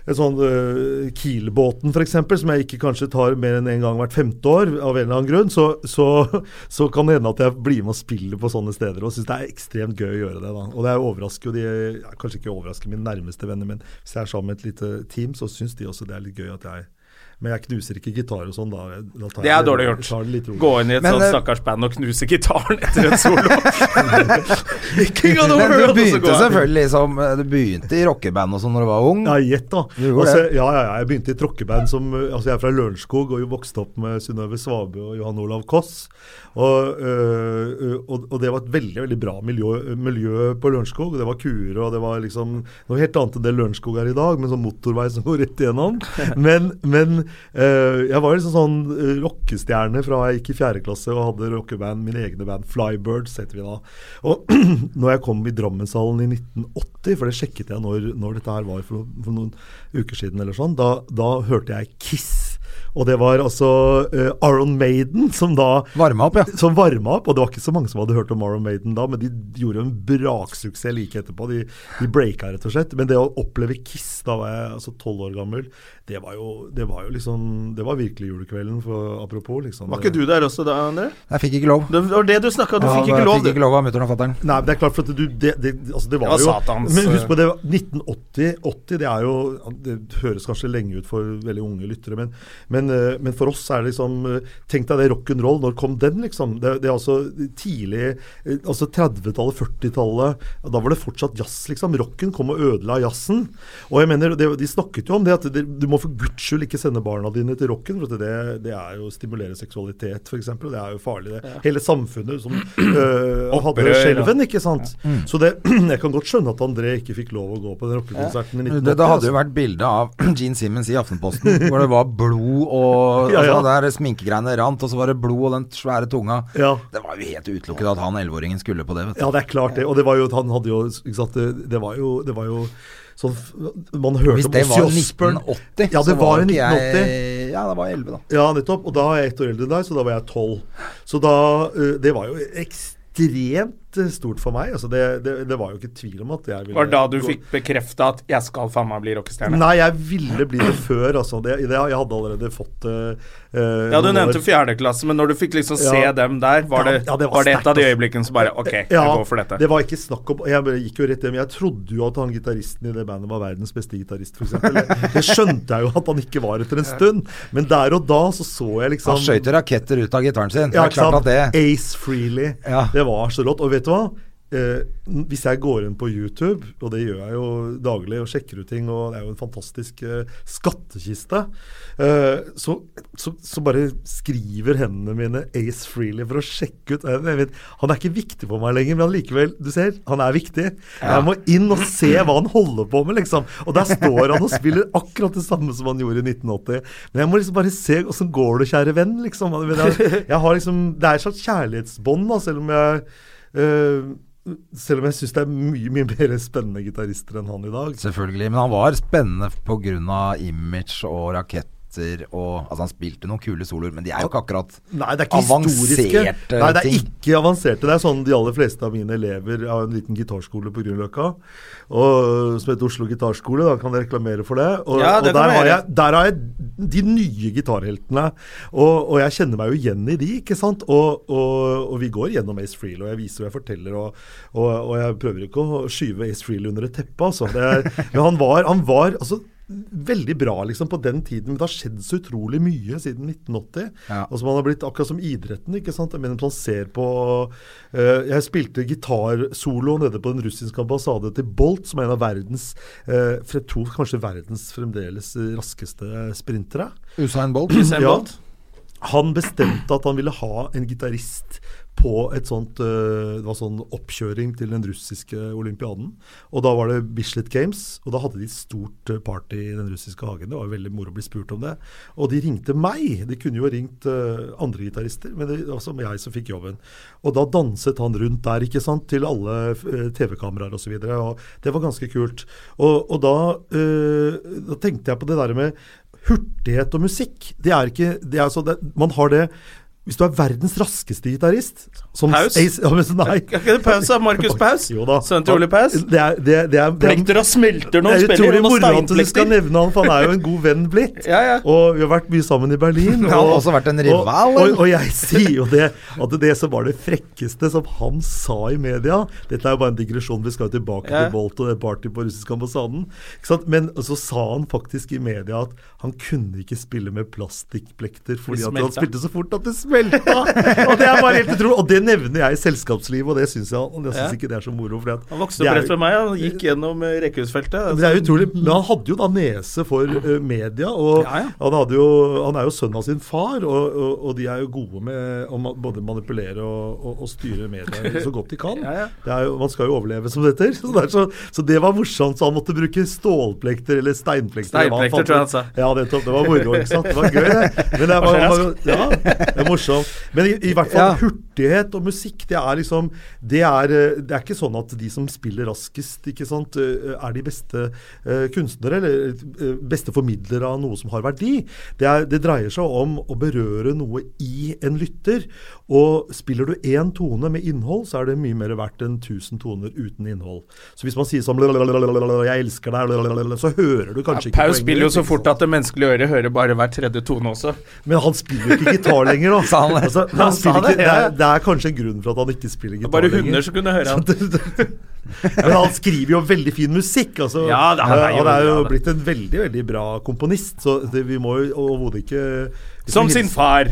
C: et sånn uh, Kiel-båten f.eks., som jeg ikke kanskje tar mer enn én en gang hvert femte år, av en eller annen grunn, så, så, så kan det hende at jeg blir med og spiller på sånne steder og syns det er ekstremt gøy å gjøre det. da. Og det er overrasker jo de Kanskje ikke overrasker mine nærmeste venner, men hvis jeg er sammen med et lite team, så syns de også det er litt gøy at jeg Men jeg knuser ikke gitar og sånn, da. da tar
B: Det
C: jeg
B: er dårlig gjort.
C: tar det litt rolig.
B: Gå inn i et
A: Men,
B: sånt
A: eh,
B: stakkars band og knuse gitaren etter en solo. King of the
A: Men du begynte selvfølgelig som Du begynte i rockeband og sånn når du var ung.
C: Ja, gjett da. Altså, ja, ja, ja, jeg begynte i tråkkeband som Altså, jeg er fra Lørenskog og jo vokste opp med Synnøve Svabø og Johan Olav Koss. Og, øh, og, og det var et veldig veldig bra miljø, miljø på Lørenskog. Det var kuer, og det var liksom noe helt annet enn det Lørenskog er i dag, med sånn motorvei som går rett igjennom. Men, men jeg var liksom sånn øh, rockestjerne fra jeg gikk i fjerde klasse og hadde rockeband, mine egne band. Flybirds heter vi da. Og når jeg kom i Drammenshallen i 1980, for det sjekket jeg når, når dette her var for, for noen uker siden, eller sånn, da, da hørte jeg Kiss. Og det var altså uh, Aron Maiden som da
A: Varma opp, ja.
C: som varma opp, og det var ikke så mange som hadde hørt om Aron Maiden da, men de gjorde en braksuksess like etterpå. De, de breaka, rett og slett. Men det å oppleve Kiss, da var jeg altså tolv år gammel, det var jo, det var jo liksom Det var virkelig julekvelden, for apropos, liksom.
B: Var ikke du der også da, André?
A: Jeg fikk ikke lov.
B: Det var det du snakka om, du
A: Ja,
B: fikk ikke lov.
A: Jeg fikk ikke lov av mutter'n og fatter'n.
C: Nei, men det er klart, for at du Det, det, altså det var,
B: Det var
C: jo
B: satans,
C: Men husk
B: eh,
C: på det, 1980 80, det er jo Det høres kanskje lenge ut for veldig unge lyttere, men, men, eh, men for oss er det liksom eh, Tenk deg det rock'n'roll, når kom den, liksom? Det, det er altså tidlig Altså 30-tallet, 40-tallet. Da var det fortsatt jazz, liksom. Rocken kom og ødela jazzen. Og jeg mener, det, De snakket jo om det, at det, du må for guds skyld ikke sende barna dine til rocken. For det, det er jo å stimulere seksualitet, f.eks. Det er jo farlig. det. Hele samfunnet som øh, hadde skjelven, ikke sant. Så det, jeg kan godt skjønne at André ikke fikk lov å gå på den rockekonserten i 1980.
A: Det, det hadde jo vært bilde av Gene Simmons i Aftenposten, hvor det var blod og
C: Ja, ja.
A: altså, Der sminkegreiene rant, og så var det blod og den svære tunga.
C: Ja.
A: Det var jo helt utelukket at han elleveåringen skulle på det. vet du.
C: Ja, det er klart det. Og det var jo, han hadde jo ikke sant, det, det var jo, det var jo sånn Man hørte
A: Hvis det var 1980,
C: Ja, det
A: så
C: var jo 1980.
A: Jeg, ja, det var 11, da.
C: Ja, nettopp. Og da er jeg ett år eldre enn deg, så da var jeg tolv. Så da øh, Det var jo ekstremt stort for meg. Altså det, det, det var jo ikke tvil om at jeg ville
B: Var det da du
C: gå-
B: fikk bekrefta at 'jeg skal faen meg bli rockestjerne'?
C: Nei, jeg ville bli det før, altså. Det, det, jeg hadde allerede fått uh,
B: Ja, du nevnte fjerdeklasse, men når du fikk liksom se
C: Ja.
B: dem der, var det,
C: ja, det var
B: var det et av de
C: altså.
B: øyeblikkene som bare OK, jeg
C: Ja,
B: går for dette.
C: Det var ikke snakk om Jeg gikk jo rett hjem. Jeg trodde jo at han gitaristen i det bandet var verdens beste gitarist, f.eks. Det skjønte jeg jo at han ikke var etter en stund. Men der og da så så jeg liksom
A: Han skøyt raketter ut av gitaren sin.
C: Ja,
A: det er klart at det
C: Ace Freely.
A: Ja.
C: Det var så rått. Og vet du hva? Eh, hvis jeg går inn på YouTube, og det gjør jeg jo daglig, og sjekker ut ting, og det er jo en fantastisk eh, skattkiste, eh, så, så, så bare skriver hendene mine Ace Freely for å sjekke ut vet, Han er ikke viktig for meg lenger, men allikevel, du ser, han er viktig. Jeg må inn og se hva han holder på med, liksom. Og der står han og spiller akkurat det samme som han gjorde i 1980. Men jeg må liksom bare se åssen går det, kjære venn, liksom. Jeg, jeg har liksom Det er et slags kjærlighetsbånd, da, selv om jeg selv om jeg syns det er mye mye mer spennende gitarister enn han i dag.
A: Selvfølgelig. Men han var spennende pga. image og raketter og Altså, han spilte noen kule soloer, men de er jo ikke akkurat
C: Nei, det er ikke historiske.
A: avanserte
C: Nei, det er
A: ting.
C: ikke avanserte. Det er sånn de aller fleste av mine elever har en liten gitarskole på Grünerløkka, som heter Oslo gitarskole. Da kan jeg reklamere for det. Og,
B: Ja, det
C: og der, har jeg, der har jeg de nye gitarheltene. Og, og jeg kjenner meg jo igjen i de, ikke sant. Og, og, og vi går gjennom Ace Freel, og jeg viser og jeg forteller, og, og, og jeg prøver ikke å skyve Ace Freel under et teppe, altså. Det er, men han var, han var altså veldig bra liksom på den tiden, men det har skjedd så utrolig mye siden 1980.
A: Ja.
C: Altså Man har blitt akkurat som idretten. ikke sant? Men man ser på uh, Jeg spilte gitarsolo nede på den russiske ambassade til Bolt, som er en av verdens uh, Jeg tror kanskje verdens fremdeles eh, raskeste sprintere.
A: Usain Bolt.
B: Usain
C: Ja. Han bestemte at han ville ha en gitarist på et sånt eh, Det var sånn oppkjøring til den russiske olympiaden. Og da var det Bislett Games, og da hadde de stort eh, party i den russiske hagen. Det var jo veldig moro å bli spurt om det. Og de ringte meg. De kunne jo ringt eh, andre gitarister, men det var som jeg som fikk jobben. Og da danset han rundt der, ikke sant, til alle TV-kameraer osv. Det var ganske kult. Og, og da, eh, da tenkte jeg på det der med hurtighet og musikk. Det er ikke det er så, det, Man har det Hvis du er verdens raskeste gitarist
B: Paus?
C: Ace- Ja, men, nei.
B: Er ikke det Paus, da? Markus Paus?
C: Jo da.
B: Sønnen til Ole Paus?
C: Det er, det, det er, det er,
B: Plekter og smelter når
C: det
B: han
C: er
B: spiller.
C: utrolig
B: Noen
C: moro at du skal nevne han, for han er jo en god venn blitt.
B: Ja, ja.
C: Og vi har vært mye sammen i Berlin.
A: Han har
C: og-
A: også vært en rival,
C: Og,
A: og,
C: og, jeg sier jo det, at det som var det frekkeste som han sa i media Dette er jo bare en digresjon, vi skal jo tilbake
B: Ja.
C: til Bolt og det party på russisk ambassaden. Ikke sant? Men så sa han faktisk i media at han kunne ikke spille med plastikkplekter fordi at han spilte så fort at det smelta! og det er bare helt utrolig. Og det nevner jeg i selskapslivet, og det syns jeg, og jeg synes ikke det er så moro. For
B: Han vokste opp rett ved meg. Han gikk gjennom rekkehusfeltet.
C: Altså. det er utrolig. Men han hadde jo da nese for eh, media, og
B: Ja, ja.
C: Han, hadde jo, han er jo sønn av sin far, og, og, og de er jo gode med å både manipulere og, og, og styre media så godt de kan.
B: Ja, ja.
C: Det er jo, man skal jo overleve, som det heter. Så det, så, så det var morsomt. Så han måtte bruke stålplekter eller steinplekter.
B: Steinplekter, tror jeg han sa.
C: Ja, det, Det var moro, ikke sant. Det var gøy, det. Men det var,
B: Var så
C: var, ja, det er morsomt. Morsom. Men i, i hvert fall
A: Ja.
C: hurtighet og musikk, det er liksom det er, eh, det er ikke sånn at de som spiller raskest, ikke sant, eh, er de beste eh, kunstnere eller beste formidlere av noe som har verdi. Det, er, det dreier seg om å berøre noe i en lytter. Og spiller du én tone med innhold, så er det mye mer verdt enn tusen toner uten innhold. Så hvis man sier sånn 'Jeg elsker deg', så hører du kanskje ikke
B: Paus spiller jo så fort at det menneskelige øret hører bare hver tredje tone også.
C: Men han spiller jo ikke gitar lenger, da.
A: Sa han det?
C: Altså,
B: Han
C: han
B: sa det,
C: ikke, det, er, det er kanskje en grunn for at han ikke spiller gitar
B: Bare
C: lenger.
B: hunder som kunne høre han.
C: Men han skriver jo veldig fin musikk. Altså,
B: Ja, det- han er jo
C: det er jo
B: ja, det.
C: blitt en veldig veldig bra komponist, så det, vi må jo overhodet ikke
B: Som sin far.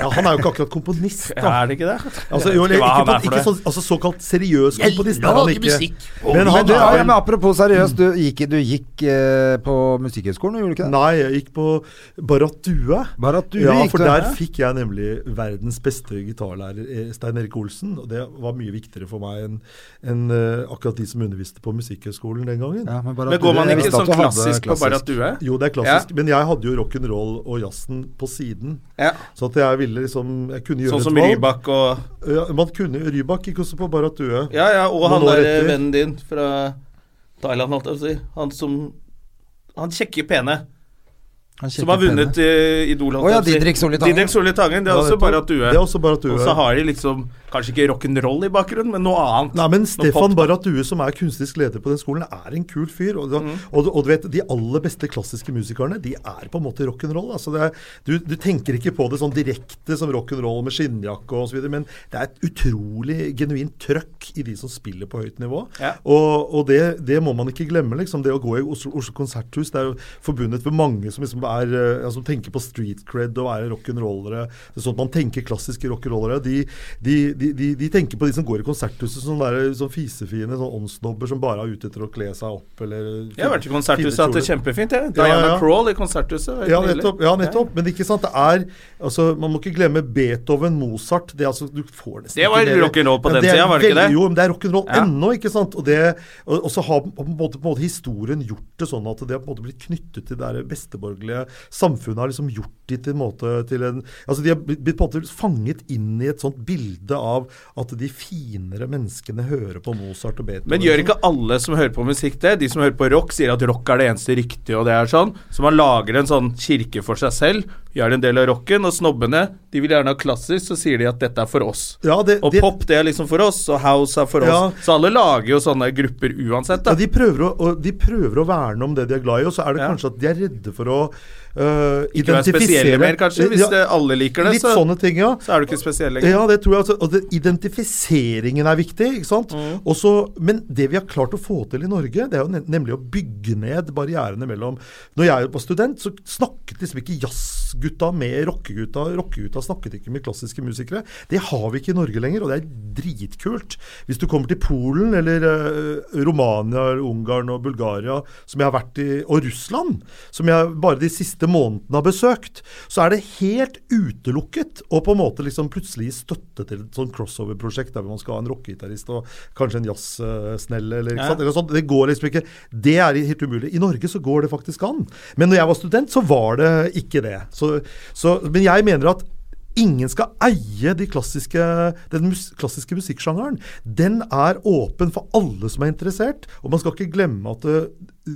C: Ja, Han er jo ikke akkurat komponist, da.
B: Er det ikke det?
C: Altså, jo, ikke,
B: ikke han
C: ikke
B: det.
C: sånn, altså såkalt seriøs komponist. er han ikke. Men
A: Men du, ja, men apropos seriøst, du gikk, du gikk eh, på Musikkhøgskolen, gjorde du ikke det?
C: Nei, jeg gikk på Barrat Due. Ja,
A: gikk
C: for
A: du,
C: der
A: ja.
C: fikk jeg nemlig verdens beste gitarlærer, eh, Stein Erik Olsen. Og det var mye viktigere for meg enn en, eh, akkurat de som underviste på Musikkhøgskolen den gangen.
A: Ja, men
B: Men går man ikke sånn
A: klassisk,
B: klassisk på Barrat Due?
C: Jo, det er klassisk, men jeg hadde jo rock'n'roll og jazzen på siden.
B: Ja.
C: Så at jeg ville liksom Jeg kunne gjøre
B: Sånn som. Rybak og
C: Ja, man kunne Rybak gikk også på Barrat Due.
B: Ja, ja, og han der
C: etter.
B: vennen din fra Thailand, holdt jeg på å si. Han som Han kjekke, pene.
A: Han
B: Som har vunnet
A: penne.
B: uh, Idol,
A: Oh, ja. Didrik Solli Tangen.
B: Didrik Solli Tangen. Det er
C: Ja,
B: også
C: nettopp.
B: bare at du
C: Det er også Barrat Due.
B: Og så har de liksom Kanskje ikke rock'n'roll i bakgrunnen, men noe annet.
C: Nei, men Stefan. Barrat Due, som er kunstnerisk leder på den skolen, er en kul fyr. Og,
B: Mm.
C: og, du- og du vet, de aller beste klassiske musikerne, de er på en måte rock'n'roll. Altså det er- du, du tenker ikke på det sånn direkte som rock'n'roll med skinnjakke videre, men det er et utrolig genuint trøkk i de som spiller på høyt nivå.
B: Ja.
C: Og, og det, det må man ikke glemme, liksom. Det å gå i Oslo, Oslo konserthus, det er jo forbundet med mange som liksom er eh, ja, som tenker på street cred og være rock'n'rollere. Er Sånn at man tenker klassiske rock'n'rollere. De, de, de, de, de tenker på de som går i konserthuset som sånn sånn fisefine sånn åndsnobber som bare er ute etter å kle seg opp eller
B: Jeg har vært i konserthuset hatt det kjempefint, jeg.
C: Ja,
B: Diana
C: ja.
B: Crawl i konserthuset.
C: Ja, nettopp. Ja, nettopp. Men ikke sant, det er altså, Man må ikke glemme Beethoven, Mozart det, altså, du får nesten
B: Det var rock'n'roll på
C: Ja,
B: den
C: det
B: tida, var det ikke det?
C: Jo, men det er rock'n'roll
B: Ja.
C: ennå, ikke sant. Og, det, og, og så har på en, måte, på en måte historien gjort det sånn at det har på en måte blitt knyttet til det besteborgerlige samfunnet. har liksom gjort de til en måte til en Altså de har blitt på en måte fanget inn i et sånt bilde av at de finere menneskene hører på Mozart og Beethoven.
B: Men gjør ikke alle som hører på musikk det? De som hører på rock, sier at rock er det eneste riktige, og det er sånn. Så man lager en sånn kirke for seg selv, gjør en del av rocken, og snobbene, de vil gjerne ha klassisk, så sier de at dette er for oss.
C: Ja, det,
B: Og
C: det,
B: pop, det er liksom for oss, og house er for
C: Ja.
B: oss. Så alle lager jo sånne grupper uansett, da.
C: Ja, de prøver, å, og de prøver å verne om det de er glad i, og så er det kanskje at de er redde for å øh,
B: Ikke være
C: identifisere
B: spesielle mer, kanskje. Hvis
C: Ja,
B: det, alle liker det, så,
C: ting, ja.
B: så er du ikke spesiell lenger.
C: Ja, det tror jeg. Altså, og det, identifiseringen er viktig. ikke sant?
B: Mm.
C: Også, men det vi har klart å få til i Norge, det er jo nemlig å bygge ned barrierene mellom Når jeg var student, så snakket liksom ikke jazzgutta med rockegutta. Rockegutta snakket ikke med klassiske musikere. Det har vi ikke i Norge lenger, og det er dritkult. Hvis du kommer til Polen eller uh, Romania Ungarn og Bulgaria, som jeg har vært i, og Russland, som jeg bare de siste månedene har besøkt, så er det helt utelukket å på en måte liksom plutselig gi støtte til et sånn crossover-prosjekt der man skal ha en rockegitarist og kanskje en jazzsnelle eller,
B: Ja.
C: eller sånt. Det går liksom ikke. Det er helt umulig. I Norge så går det faktisk an. Men når jeg var student, så var det ikke det. Så, så, men jeg mener at Ingen skal eie de klassiske, den mus klassiske musikksjangeren. Den er åpen for alle som er interessert. Og man skal ikke glemme at eh,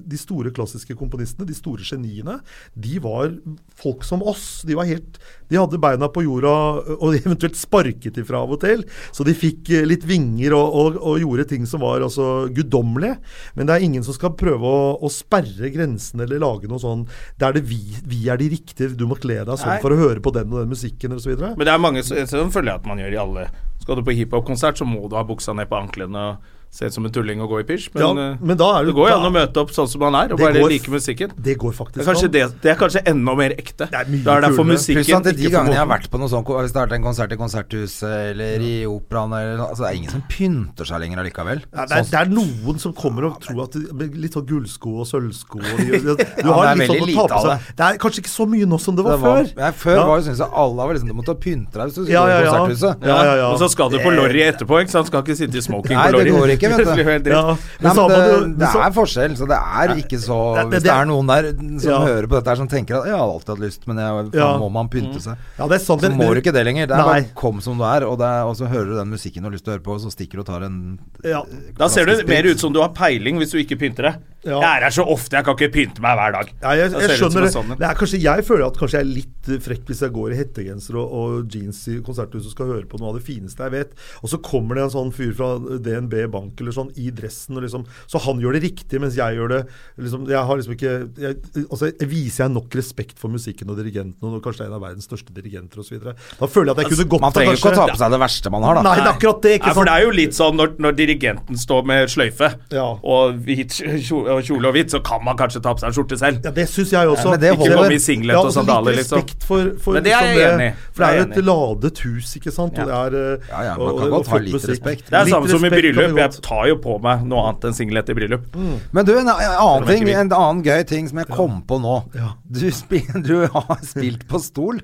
C: de store klassiske komponistene, de store geniene, de var folk som oss. De var helt De hadde beina på jorda og eventuelt sparket ifra av og til. Så de fikk eh, litt vinger og, og, og gjorde ting som var altså guddommelige. Men det er ingen som skal prøve å, å sperre grensene eller lage noe sånn Der det vi, vi er de riktige, du må kle deg sånn
B: Nei.
C: for å høre på den og den musikken osv.
B: Men det er mange som føler jeg at man gjør i alle. Skal du på hiphop-konsert, så må du ha buksa ned på anklene og se ut som en tulling og gå i pysj. Men,
C: Ja,
B: eh,
C: men da er
B: det
C: du-
B: går jo an å møte opp sånn som han er, og bare
C: går-
B: like musikken.
C: Det går faktisk an.
B: det, det er kanskje enda mer ekte.
C: Det er mye
B: da er derfor musikken
A: Pluss at de
B: ikke
A: gangene jeg har vært på noe sånt, hvis det har vært en konsert i Konserthuset eller i Operaen eller noe, altså Det er ingen som pynter seg lenger allikevel.
C: Ja, det, er,
A: Sånn-
C: det er noen som kommer og tror at de, litt sånn gullsko og sølvsko og de, de, Du
A: Ja,
C: har
A: det
C: litt sånn å ta på seg. Det er kanskje ikke så mye nå som det var,
A: det var,
C: før.
A: ja, før
C: Ja.
A: var det sånn at alle var liksom Du måtte pynte deg hvis du skulle
C: Ja,
A: gå
C: ja,
A: i. Konserthuset.
C: Ja, ja, ja.
B: Og så skal du på Lorry etterpå, ikke sant? Skal ikke sitte i smoking på Lorry.
A: Ikke. vet du.
B: helt dritt.
C: Ja,
A: Nei,
C: men
A: det, det er forskjell, så det er ikke så Hvis
C: det-
A: er noen der som
C: Ja.
A: hører på dette her som tenker at 'jeg har alltid hatt lyst, men jeg,
C: Ja.
A: må man pynte seg',
C: Ja, det er sant.
A: så må du ikke det lenger. Det er
C: Nei.
A: bare kom som du er, og, det er, og så hører du den musikken du har lyst til å høre på, og så stikker du og tar en
C: Ja.
B: Da ser du mer ut som du har peiling hvis du ikke pynter deg.
C: Ja.
B: Jeg er her så ofte, jeg kan ikke pynte meg hver dag.
C: Ja, jeg,
B: jeg,
C: jeg
B: ser det ut som
C: skjønner det.
B: sånn
C: det er kanskje, jeg føler at kanskje jeg er litt eh, frekk hvis jeg går i hettegenser og, og jeans i konserthuset og skal høre på noe av det fineste jeg vet. Og så kommer det en sånn fyr fra DNB Bank eller sånn i dressen, og liksom, så han gjør det riktig, mens jeg gjør det liksom, Jeg har liksom ikke jeg, altså, jeg Viser jeg nok respekt for musikken og dirigenten, og kanskje en av verdens største dirigenter osv. Da føler jeg at jeg kunne gått
A: Man trenger ikke å ta på seg det verste man har, da.
C: Nei, det er akkurat det. ikke
B: Nei, for
C: sant?
B: det er jo litt sånn når, når dirigenten står med sløyfe
C: Ja.
B: og hvit kjole, og hvit hvitt, så kan man kanskje ta på seg en skjorte selv.
C: Ja, det syns jeg også.
A: Ja, men det
B: Ikke komme i singlet og
C: altså,
B: sandaler, liksom.
C: for, for
B: Men det er
C: liksom
B: jeg enig i.
C: For det er jo
B: er
C: et ladet hus, ikke sant. Og det er eh,
A: Ja, ja, man kan
C: og
A: godt ha litt respekt.
B: Det er samme som i bryllup. Jeg. Tar jo på meg noe annet enn singlet i bryllup.
A: Men du, en, en annen ting, en annen gøy ting som jeg kom på nå.
C: Ja.
A: Du, spil, du har spilt på stol.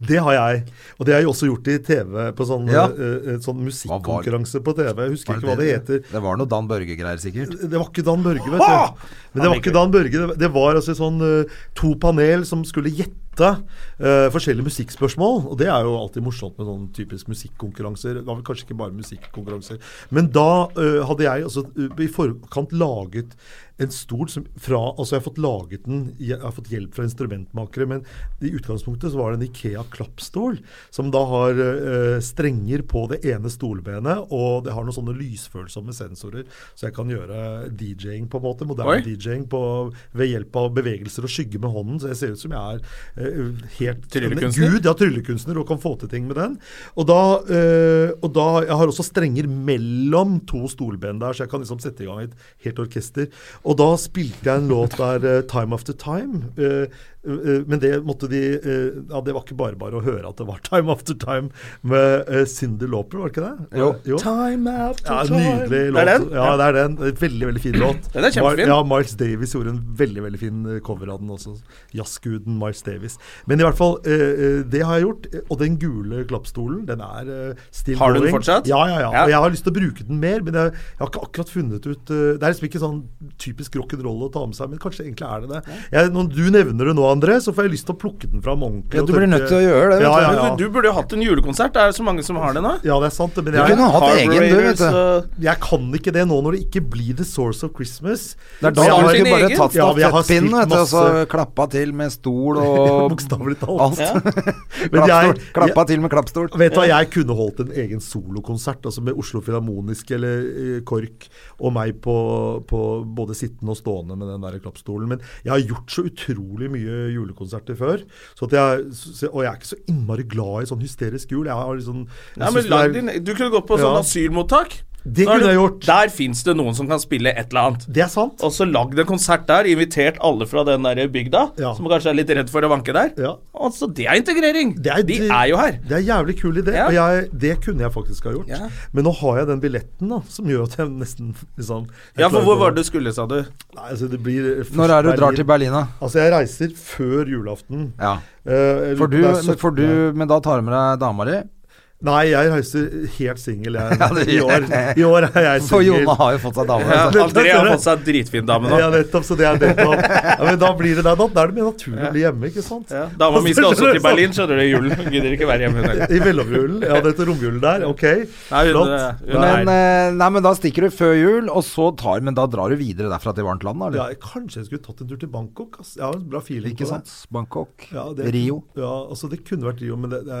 C: Det har jeg. Og det har jeg også gjort i TV, på sånn,
A: Ja.
C: eh, sånn musikkonkurranse på TV. Jeg husker ikke hva det heter.
A: Det var noe Dan Børge-greier, sikkert.
C: Det var ikke Dan Børge, vet du. Men det var ikke Dan Børge. Det, det var altså sånn uh, to panel som skulle gjette eh, forskjellige musikkspørsmål. Og det er jo alltid morsomt med sånn typisk musikkonkurranser. Det var vel kanskje ikke bare musikkonkurranser. Men da uh, hadde jeg altså i forkant laget en stol som fra Altså, jeg har fått laget den Jeg har fått hjelp fra instrumentmakere, men i utgangspunktet så var det en Ikea klappstol som da har eh, strenger på det ene stolbenet, og det har noen sånne lysfølsomme sensorer, så jeg kan gjøre DJ-ing på en måte. Moderne. DJ-ing på, ved hjelp av bevegelser og skygge med hånden. Så jeg ser ut som jeg er eh, helt
B: Tryllekunstner?
C: Gud, ja, tryllekunstner, og kan få til ting med den. Og da, eh, og da Jeg har også strenger mellom to stolben der, så jeg kan liksom sette i gang et helt orkester. Og da spilte jeg en låt der, eh, 'Time After Time'. Eh, eh, men det måtte de eh, Ja, det var ikke bare bare å høre at det var 'Time After Time' med Cyndi Lauper, var det ikke det?
A: Jo.
B: Time after
C: Ja,
B: time.
C: Nydelig låt.
B: Det er den?
C: Ja, det er den. Veldig, veldig fin låt.
B: Den er kjempefin.
C: Ja, Miles Davis gjorde en veldig veldig fin cover av den også. Jazzguden Miles Davis. Men i hvert fall, det har jeg gjort. Og den gule klappstolen, den er still
B: Har du den fortsatt?
C: Ja, ja, ja,
B: Ja.
C: Og jeg har lyst til å bruke den mer, men jeg, jeg har ikke akkurat funnet ut Det er liksom ikke sånn typisk rock'n'roll å ta med seg, men kanskje egentlig er det det. Jeg, når du nevner det nå, André, så får jeg lyst til å plukke den fram ordentlig.
A: Ja, du blir nødt til å gjøre det,
C: Ja,
A: du.
C: ja, ja.
B: Du, du burde jo hatt en julekonsert. Det er så mange som har det nå.
C: ja, det er sant. Men
A: Du
C: jeg,
A: kunne hatt egen, du, vet du.
B: og-
C: jeg kan ikke det nå når det ikke blir The Source of Christmas.
A: Det er da du
C: har-
A: skulle bare
B: egen.
A: tatt
C: Ja, jeg
A: stafettpinnen,
C: spilt
A: og så klappa til med stol og
C: Bokstavelig talt.
A: alt.
C: Jeg,
A: Klappstol. Klappa til med klappstol.
C: Vet du hva, Jeg kunne holdt en egen solokonsert altså med Oslo Filharmoniske eller uh, KORK og meg på, på både sittende og stående med den der klappstolen. Men jeg har gjort så utrolig mye julekonserter før. Så at jeg, og jeg er ikke så innmari glad i sånn hysterisk jul. Jeg har liksom jeg
B: Ja, men lag din, Du kunne gått på sånn asylmottak.
C: Det kunne
B: det-
C: jeg gjort.
B: Der fins det noen som kan spille et eller annet.
C: det er sant.
B: Og så lagd en konsert der, invitert alle fra den der bygda,
C: Ja.
B: som kanskje er litt redd for å vanke der.
C: Ja.
B: Altså, det er integrering!
C: Det er-
B: De er jo her.
C: Det er en jævlig kul idé,
B: Ja.
C: og jeg, det kunne jeg faktisk ha gjort.
B: Ja.
C: Men nå har jeg den billetten da, som gjør at jeg nesten liksom jeg
B: Ja, for hvor var det du skulle, sa du?
C: Nei, altså det blir
A: Når er det du drar til Berlin, da?
C: Altså, jeg reiser før julaften.
A: Ja.
C: Uh,
A: For du, for du, men da tar du med deg dama di?
C: Nei, jeg reiser helt singel, jeg.
A: Ja, det
C: I, år. I år er jeg
A: For Jone har jo fått seg dame.
B: Ja. André har fått seg dritfin dame nå.
C: Ja, nettopp. Så det er nettopp. Ja, men da blir det der, da. Da er det mer naturlig å bli hjemme, ikke sant?
B: Ja, Dama mi skal også til Berlin, skjønner du, i julen. Hun Gidder ikke være hjemme, hun heller.
C: I mellomjulen. Ja, dette romjulen der. Ok,
B: Nei, hun, eh, hun
A: Men, eh, nei, men da stikker du før jul, og så tar Men da drar du videre derfra til varmt land, da?
C: ja, kanskje jeg skulle tatt en tur til Bangkok. Ass. Jeg har en bra feeling
A: Ikke
C: på det.
A: Ikke sant? Bangkok.
C: Ja, det-
A: Rio.
C: Ja, altså det kunne vært Rio, men det, det,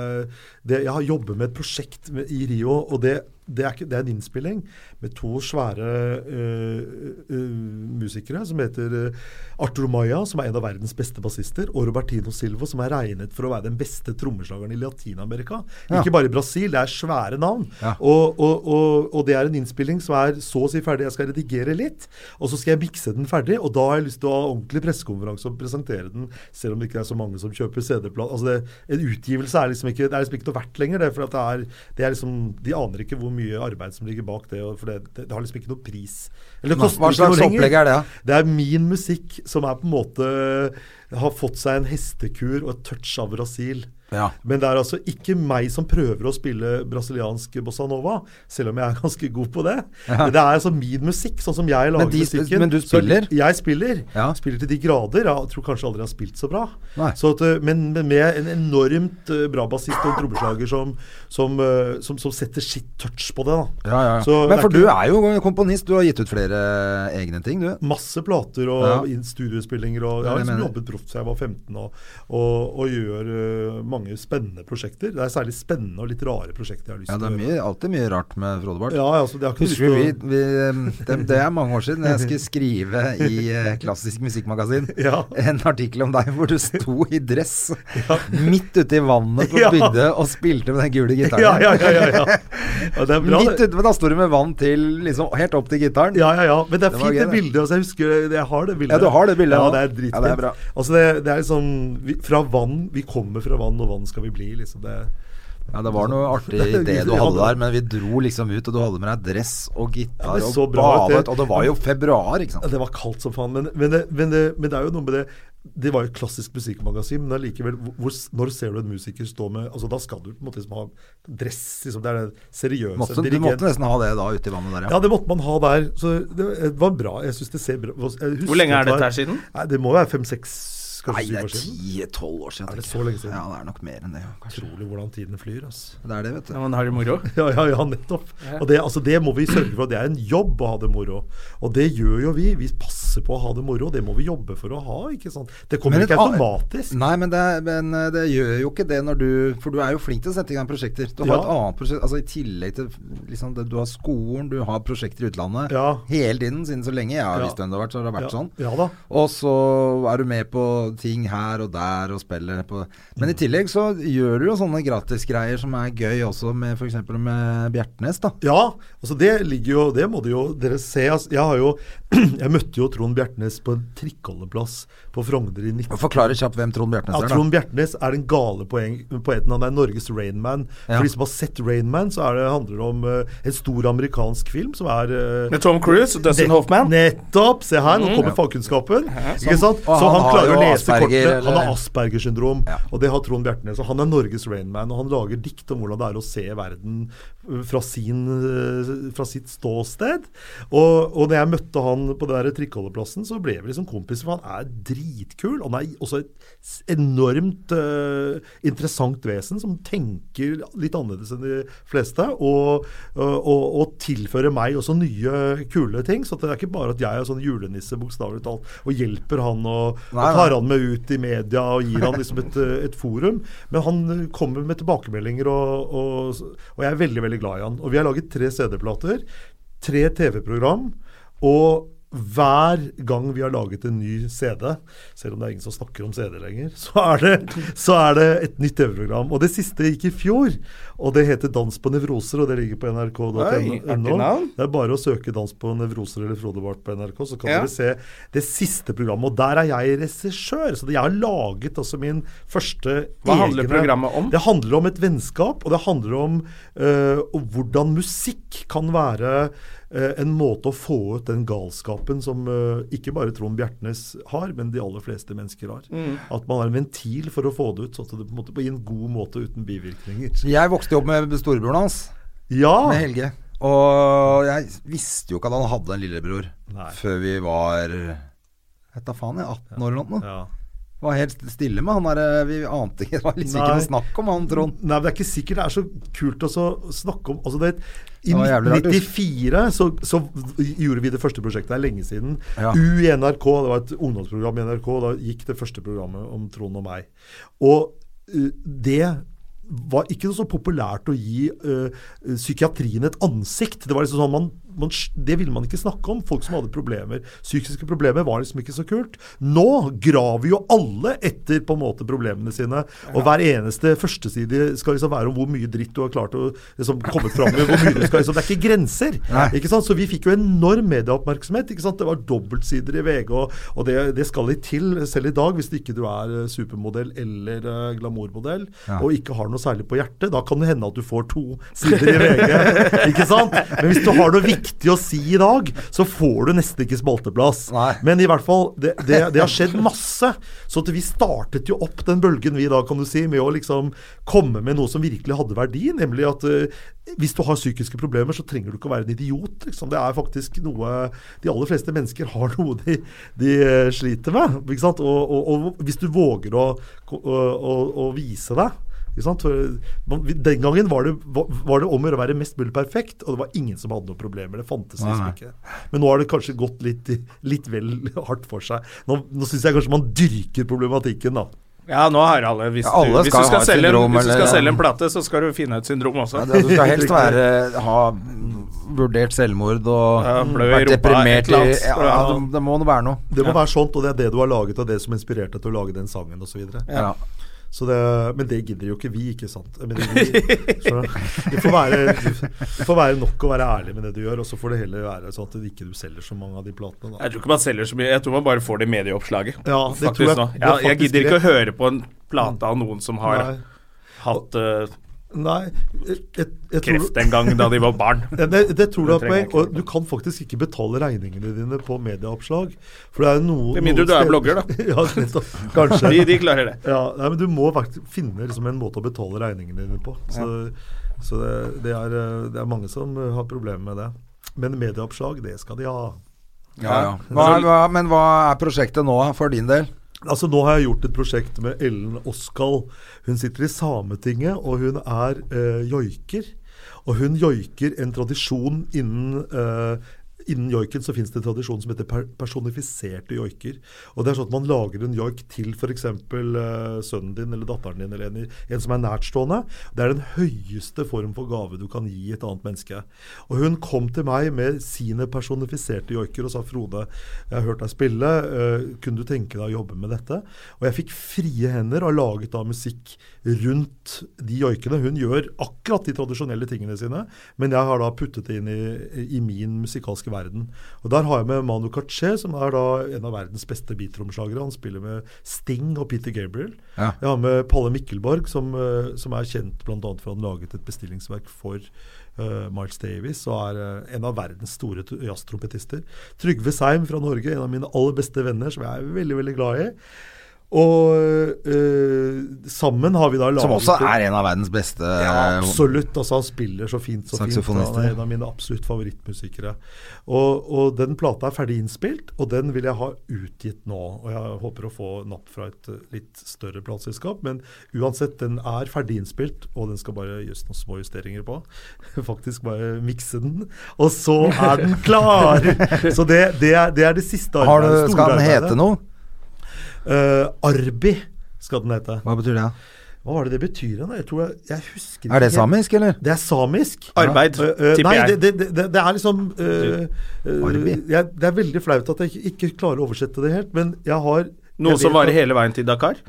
C: det, jeg har jobbet med et prosjekt med, i Rio, og det, det, er ikke, det er en innspilling med to svære uh, uh, musikere som heter øh, Arturo Maya, som er en av verdens beste bassister, og Robertino Silvo, som er regnet for å være den beste trommeslageren i Latin-Amerika.
A: Ja.
C: Ikke bare i Brasil, det er svære navn.
A: Ja.
C: Og, og, og, og det er en innspilling som er så å si ferdig. Jeg skal redigere litt, og så skal jeg mikse den ferdig. Og da har jeg lyst til å ha ordentlig pressekonferanse og presentere den, selv om det ikke er så mange som kjøper CD-plat. Altså det, en utgivelse er liksom ikke, det er liksom ikke noe verdt lenger. Det, for at det er, det er liksom, de aner ikke hvor mye arbeid som ligger bak det. For det, det, det har liksom ikke noe pris. Eller det
A: Hva slags opplegg er det?
C: Det er min musikk som er på en måte har fått seg en hestekur og et touch av Brasil.
A: Ja.
C: Men det er altså ikke meg som prøver å spille brasiliansk bossa nova, selv om jeg er ganske god på det. Men det er altså min musikk, sånn som jeg lager
A: de-
C: musikken.
A: men du
C: Så
A: spiller?
C: jeg spiller.
A: Ja.
C: Spiller til de grader. Jeg tror kanskje aldri jeg har spilt så bra. Så at, eh, men, men med en enormt eh, bra bassist og trommeslager som, som, eh, som, som setter sitt touch på det. da.
A: Ja, ja, ja.
C: Så
A: Men
C: for er ikke-
A: du er jo komponist. Du har gitt ut flere egne ting, du.
C: Masse plater og
A: Ja.
C: studiospillinger. Og jeg har liksom jobbet proft siden jeg var 15 og, og, og gjør eh, mange spennende prosjekter. Det er særlig spennende og litt rare prosjekter jeg har lyst
A: Ja, det er mye, alltid mye rart med Frode Barth.
C: Ja, altså, det
A: Husker vi,
C: å
A: vi det, det er mange år siden jeg skulle skrive i eh, Klassisk Musikkmagasin
C: Ja.
A: en artikkel om deg hvor du sto i dress midt ute i vannet på
C: Ja.
A: Bygdø og spilte med den gule gitaren.
C: Ja, ja, ja. ja, ja. ja det bra,
A: Midt ute, men da står du med vann til liksom helt opp til gitaren.
C: Ja, ja, ja. Men det er
A: Det
C: fint, det
A: det.
C: bildet. Altså, jeg husker jeg har det bildet.
A: Ja, du har det bildet,
C: Ja,
A: ja.
C: det er
A: Ja,
C: dritfint.
A: det er bra.
C: Altså, det, det er liksom vi, Fra vann Vi kommer fra vann, og vann skal vi bli, liksom. Det,
A: Ja, det var noe artig idé du hadde der, men vi dro liksom ut, og du hadde med deg dress og gitar
C: ja,
A: og badet, og det var jo februar, ikke sant?
C: Ja, det var kaldt som faen. Men, men, det, men, det, men det er jo noe med det Det var jo et klassisk musikkmagasin, men allikevel Når ser du en musiker stå med Altså Da skal du på en måte liksom ha dress. Liksom, det er det seriøse.
A: Måtte, du måtte nesten ha det da ute i vannet der,
C: Ja, ja det måtte man ha der. Så det, det var bra. Jeg syns det ser bra jeg
B: Hvor lenge er dette her siden?
C: Nei, Det må være fem-seks,
A: Nei, det er ti-tolv år siden.
C: Er det så lenge siden?
A: Ja, det er nok mer enn det. ja, kanskje.
C: Utrolig hvordan tiden flyr. Altså.
A: Det er det, vet du.
B: Ja, men har du moro?
C: Ja, ja, ja, nettopp. Og det, altså, det må vi sørge for. Det er en jobb å ha det moro. Og det gjør jo vi. Vi passer på å ha det moro. Det må vi jobbe for å ha. ikke sant? Det kommer
A: Men
C: ikke automatisk.
A: Nei, men det, men eh, det gjør jo ikke det når du For du er jo flink til å sette i gang prosjekter. Du har
C: Ja.
A: et annet prosjekt Altså I tillegg til liksom, det, Du har skolen, du har prosjekter i utlandet.
C: Ja.
A: Hele tiden, siden så lenge jeg har
C: Ja.
A: visst hvem det har vært, så har det vært
C: Ja,
A: sånn.
C: ja da.
A: Og så er du med på ting her og der og spiller på Men i
C: Mm.
A: tillegg så gjør du jo sånne gratisgreier som er gøy også, med f.eks. med Bjertnæs, da.
C: Ja, altså det ligger jo Det må du jo dere se. Altså, jeg har jo Jeg møtte jo Trond Bjertnæs på en trikkeholdeplass på Frogner i 19...
A: Forklare kjapt hvem Trond Bjertnæs
C: Ja,
A: er, da.
C: Trond Bjertnæs er den gale poeng, poeten. Han er Norges Rainman.
A: Ja.
C: For de som har sett Rainman, så er det, handler det om uh, en stor amerikansk film som er uh,
B: Med Tom Cruise og Dustin Hoffman?
C: Nettopp! Se her, nå kommer fagkunnskapen. Ikke sant? Så
A: han
C: han klarer
A: jo
C: å lese
A: Asperger,
C: kortene. Han har Asperger syndrom,
A: Ja.
C: og det har Trond Bjertnæs. Og han er Norges Rainman, og han lager dikt om hvordan det er å se verden uh, fra, sin, fra sitt ståsted. Og, og når jeg møtte han på det der trikkeholdeplassen, så ble vi liksom kompiser, for han er dritkul. Han er også et enormt uh, interessant vesen som tenker litt annerledes enn de fleste, og, og, og, og tilfører meg også nye, kule ting. Så det er ikke bare at jeg er sånn julenisse, bokstavelig talt, og hjelper han og, og tar han med ut i media og gir han liksom et, eh, et forum. Men han eh, kommer med tilbakemeldinger, og, og, og jeg er veldig, veldig glad i han. Og vi har laget tre CD-plater, tre TV-program, og hver gang vi har laget en ny CD, selv om det er ingen som snakker om CD lenger, så er det, så er det et nytt TV-program. Og det siste gikk i fjor, og det heter Dans på nevroser, og det ligger på nrk.no. Det er bare å søke 'Dans på nevroser' eller Frode Barth på NRK, så kan
B: Ja.
C: dere se det siste programmet. Og der er jeg regissør, så jeg har laget altså min første
B: Hva handler programmet om?
C: Det handler om et vennskap, og det handler om øh, hvordan musikk kan være øh, en måte å få ut den galskapen som øh, ikke bare Trond Bjertnæs har, men de aller fleste mennesker har.
B: Mm.
C: At man har en ventil for å få det ut, sånn at det på en måte på en god måte uten bivirkninger.
A: Jeg vokste jo opp med storebroren hans.
C: Ja!
A: med Helge. Og jeg visste jo ikke at han hadde en lillebror
C: Nei.
A: før vi var Vet da faen, jeg, 18 år eller noe.
C: ja.
A: Var helt stille med han der. Vi ante ikke Det var liksom ikke
C: Nei.
A: noe snakk om han, Trond.
C: Nei, men Det er ikke sikkert det er så kult å snakke om altså det, I
A: Det var
C: 1994 så, så gjorde vi det første prosjektet. Det er lenge siden.
A: Ja.
C: U i NRK, det var et ungdomsprogram i NRK. Da gikk det første programmet om Trond og meg. Og uh, det var ikke så populært å gi uh, psykiatrien et ansikt. Det var liksom sånn man, man, Det ville man ikke snakke om. Folk som hadde problemer. Psykiske problemer var liksom ikke så kult. Nå graver jo alle etter på en måte problemene sine. Og hver eneste førsteside skal liksom være om hvor mye dritt du har klart å liksom komme fram med. hvor mye du skal, liksom, Det er ikke grenser. Ikke sant? Så vi fikk jo enorm medieoppmerksomhet. ikke sant? Det var dobbeltsider i VG, og, og det, det skal litt til selv i dag hvis ikke du er eh, supermodell eller eh, glamourmodell
A: Ja.
C: og ikke har noe særlig på hjertet. Da kan det hende at du får to sider i VG. ikke sant? Men hvis du har noe viktig riktig å si i dag, så får du nesten ikke spalteplass.
A: Nei.
C: Men i hvert fall, det, det, det har skjedd masse. Så at vi startet jo opp den bølgen vi da, kan du si, med å liksom komme med noe som virkelig hadde verdi. Nemlig at uh, hvis du har psykiske problemer, så trenger du ikke å være en idiot. Liksom. Det er faktisk noe De aller fleste mennesker har noe de, de eh, sliter med. Og, og, og hvis du våger å, å, å, å vise deg ikke sant? For Den gangen var det, var var det om å gjøre å være mest mulig perfekt, og det var ingen som hadde noen problemer. Det fantes liksom ikke. Men nå har det kanskje gått litt, litt vel hardt for seg. Nå, nå syns jeg kanskje man dyrker problematikken, da.
B: Ja, nå har alle Hvis,
A: Ja, alle
B: du, hvis, du, skal selge, en-
A: syndrom,
B: hvis du
A: eller-
B: skal selge en plate, så skal du finne et syndrom også.
A: Ja, det- du skal helst være ha vurdert selvmord og
B: Ja,
A: vært deprimert i ja, det, det må nå være noe.
C: Det må være sånt, og det er det du har laget, og det som inspirerte deg til å lage den sangen osv.
A: Ja.
C: Så det, men det gidder jo ikke vi, ikke sant. Men det, får være, det får være nok å være ærlig med det du gjør, og så får det heller være sånn at du ikke selger så mange av de platene. Da.
B: Jeg tror ikke man selger så mye. Jeg tror man bare får det medieoppslaget.
C: Ja, det
B: faktisk
C: tror jeg- er
B: jeg gidder ikke å høre på en plate av noen som har
C: Nei.
B: hatt eh,
C: Nei, jeg, jeg, jeg tror
B: kreft en gang da de var barn.
C: Det, det tror
B: jeg
C: poeng. Og du kan faktisk ikke betale regningene dine på medieoppslag. For det er noe
B: Med mindre du er blogger, da.
C: ja, nettopp. Kanskje.
B: De, de klarer det.
C: Ja, nei, men du må faktisk finne liksom en måte å betale regningene dine på. Så, så det, det, er, eh, det er mange som eh, har problemer med det. Men medieoppslag, det skal de ha.
A: Ja, ja. Hva, er- hva, men hva er prosjektet nå for din del?
C: Altså Nå har jeg gjort et prosjekt med Ellen Oskal. Hun sitter i Sametinget, og hun er eh, joiker. Og hun joiker en tradisjon innen eh, Innen joiken så finnes det en tradisjon som heter per personifiserte joiker. Og det er sånn at Man lager en joik til f.eks. Uh, sønnen din eller datteren din eller en, en som er nærtstående. Det er den høyeste form for gave du kan gi et annet menneske. Og Hun kom til meg med sine personifiserte joiker og sa Frode, jeg har hørt deg spille, uh, kunne du tenke deg å jobbe med dette? Og jeg fikk frie hender og laget da musikk rundt de joikene. Hun gjør akkurat de tradisjonelle tingene sine, men jeg har da puttet det inn i, i min musikalske verden. Og Der har jeg med Manu Katché, som er da en av verdens beste beatromslagere. Han spiller med Sting og Peter Gabriel.
A: Ja.
C: Jeg har med Palle Mikkelborg, som, eh, som er kjent bl.a. for han laget et bestillingsverk for uh, Miles Davis, og er uh, en av verdens store jazztrompetister. Trygve Seim fra Norge, en av mine aller beste venner, som jeg er veldig veldig glad i. Og eh, sammen har vi da laget
A: Som også er en av verdens beste
C: ja, absolutt. Altså, han spiller så fint. så fint. Han er en av mine absolutt favorittmusikere. Og, og den plata er ferdig innspilt, og den vil jeg ha utgitt nå. Og jeg håper å få napp fra et eh, litt større plateselskap. Men uansett, den er ferdig innspilt, og den skal bare gjøres noen små justeringer på. Faktisk bare mikse den, og så er den klar! Så det, det, er, det er det siste
A: Har du,
C: arbeidet.
A: skal den hete noe?
C: Eh, Arbi skal den hete.
A: Hva betyr det?
C: Hva var det det betyr? igjen? Jeg tror jeg, jeg husker
A: Er det
C: ikke
A: samisk, eller?
C: Det er samisk.
B: Arbeid,
C: ja. eh,
B: tipper
C: nei,
B: jeg.
C: det, det, det, det er liksom eh, eh,
A: Arbi.
C: jeg, Det er veldig flaut at jeg ikke, ikke klarer å oversette det helt, men jeg har
B: Noe som varer hele veien til Dakar.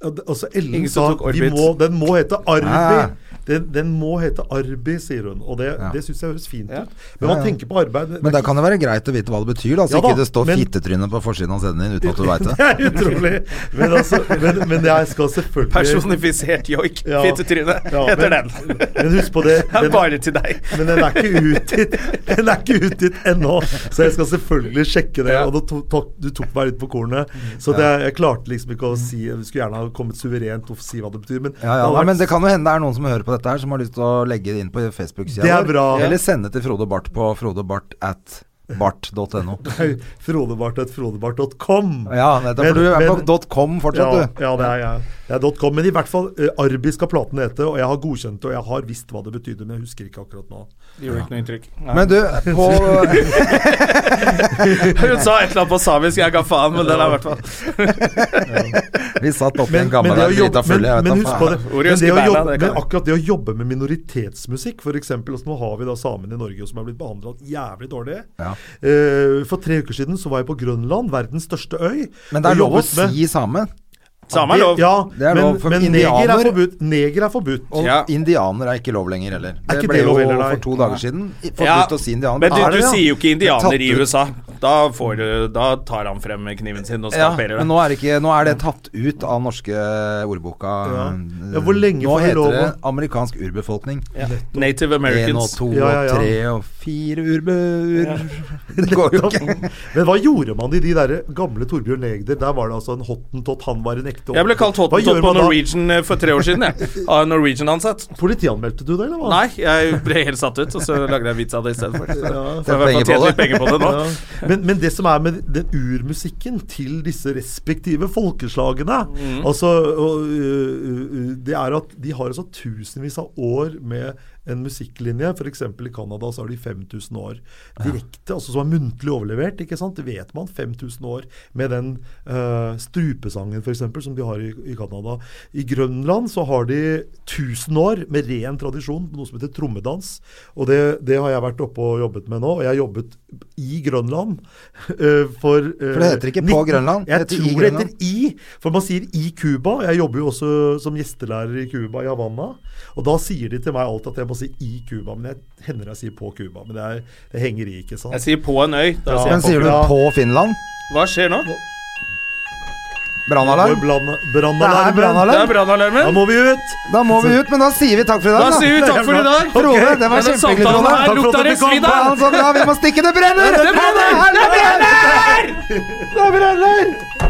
C: Altså Ellen sa vi må, den må hete Arbi.
A: Ah.
C: Den, den må hete Arbi, sier hun. Og det,
A: Ja.
C: det syns jeg høres fint
B: Ja.
C: ut. Men man
A: ja.
C: tenker på arbeid
A: Men da kan det være greit å vite hva det betyr, da, så
C: Ja da,
A: ikke det står
C: men-
A: fittetryne på forsiden av CD-en din uten at du veit det.
C: Det er utrolig. Men, altså, men, men jeg skal selvfølgelig
B: Personifisert joik.
C: Ja.
B: Fittetryne
C: Ja,
B: heter
C: men-
B: den.
C: Men husk på det.
B: Det er
C: den-
B: bare til deg.
C: Men den er ikke utgitt Den er ikke utgitt ennå, så jeg skal selvfølgelig sjekke det.
B: Ja.
C: Og du tok, tok, du tok meg litt på kornet. Så det, jeg klarte liksom ikke å si Jeg skulle gjerne ha kommet suverent og si hva det betyr. Men,
A: Ja, ja, det,
C: vært-
A: men det kan jo hende det er noen som hører på dette her, som har lyst til å legge det inn på Facebook-sida
C: bra.
A: Eller sende til Frode Barth på frodebart at bart.no.
C: Frodebart.frodebart.com.
A: Ja, nettopp.
C: Men-
A: For du er
C: men-
A: på .com fortsatt,
C: ja,
A: du.
C: ja, det er jeg. Det er .com. Men i hvert fall, uh, Arbi skal platen hete, og jeg har godkjent det, og jeg har visst hva det betydde, men jeg husker ikke akkurat nå.
B: Det gjorde ikke noe inntrykk. Nei.
A: Men du, på
B: Hun sa et eller annet på samisk, jeg ga faen, men den er i hvert fall
A: Vi satt oppi en gammel
C: men, jobbe,
A: full,
C: men, men husk på det. Men, det å jobbe,
B: det
C: men akkurat det å jobbe med minoritetsmusikk, f.eks. Altså, nå har vi da samene i Norge som er blitt behandla jævlig dårlig.
A: Ja.
C: Eh, for tre uker siden så var jeg på Grønland, verdens største øy.
A: Men det er lov å si same.
B: Same er lov.
C: Ja,
A: Det er lov, men,
C: men neger er forbudt. Neger er forbudt.
A: Og
B: Ja.
A: indianer er ikke lov lenger heller. Det
C: ikke
A: ble
C: det lov
A: jo
C: heller,
A: for to dager siden forbudt
B: Ja,
A: å si indianer.
B: Men du, du
A: det det,
B: sier jo ikke
A: Det er
B: indianer i. USA. Da, får du, da tar han frem kniven sin og
A: Ja,
B: skalperer
A: men nå er, det ikke, nå er det tatt ut av norske ordboka.
C: Ja. Ja, hvor lenge
A: nå
C: får vi
A: heter
C: lov
A: det amerikansk urbefolkning.
B: Ja. Native
A: Én og
B: Americans.
A: to
C: Ja, ja, ja.
A: og tre og fire urbeur Det går jo ikke.
C: Men hva gjorde man i de der gamle Torbjørn Egder? Der var det altså en hottentott, han var en ekte
B: Jeg ble kalt hottentott på
C: Norwegian da?
B: Eh, for tre år siden, jeg. Av en Norwegian-ansatt.
C: Politianmeldte du det, eller hva?
B: Nei, jeg ble helt satt ut, og så lagde jeg en vits av det istedenfor. Så
C: Ja.
B: så jeg tjent litt penger på det nå.
C: Ja. Men, men det som er med den urmusikken til disse respektive folkeslagene
B: Mm.
C: altså, og, uh, uh, Det er at de har altså tusenvis av år med en musikklinje. F.eks. i Canada så har de 5000 år direkte, altså som er muntlig overlevert. ikke sant? Det vet man. 5000 år med den uh, strupesangen f.eks. som de har i, i Canada. I Grønland så har de 1000 år med ren tradisjon, noe som heter trommedans. Og det, det har jeg vært oppe og jobbet med nå. Og jeg har jobbet i Grønland uh, for uh,
A: For det heter ikke på Grønland, det
C: Jeg
A: heter i
C: tror det heter i, for man sier i Cuba. Jeg jobber jo også som gjestelærer i Cuba, i Havanna. Og da sier de til meg alt at jeg må si i Cuba. Men jeg hender jeg sier på Cuba. Men det, er, det henger i, ikke sant.
B: Jeg sier på en øy. Da
C: Ja.
B: sier
A: Men
B: på.
A: sier du på Finland?
B: Hva skjer nå?
A: Brannalarm? Det er
C: brannalarmen.
B: Det.
C: Da må vi ut!
A: Da må vi ut, men da sier vi takk for i dag.
B: Da sier vi takk for i dag.
A: Frode, det var kjempehyggelig, Frode.
B: her
C: Takk for at
B: det
C: du kom.
B: svidd av.
A: altså, ja, vi må stikke, det brenner!
B: Det brenner!
A: Det brenner! Det brenner!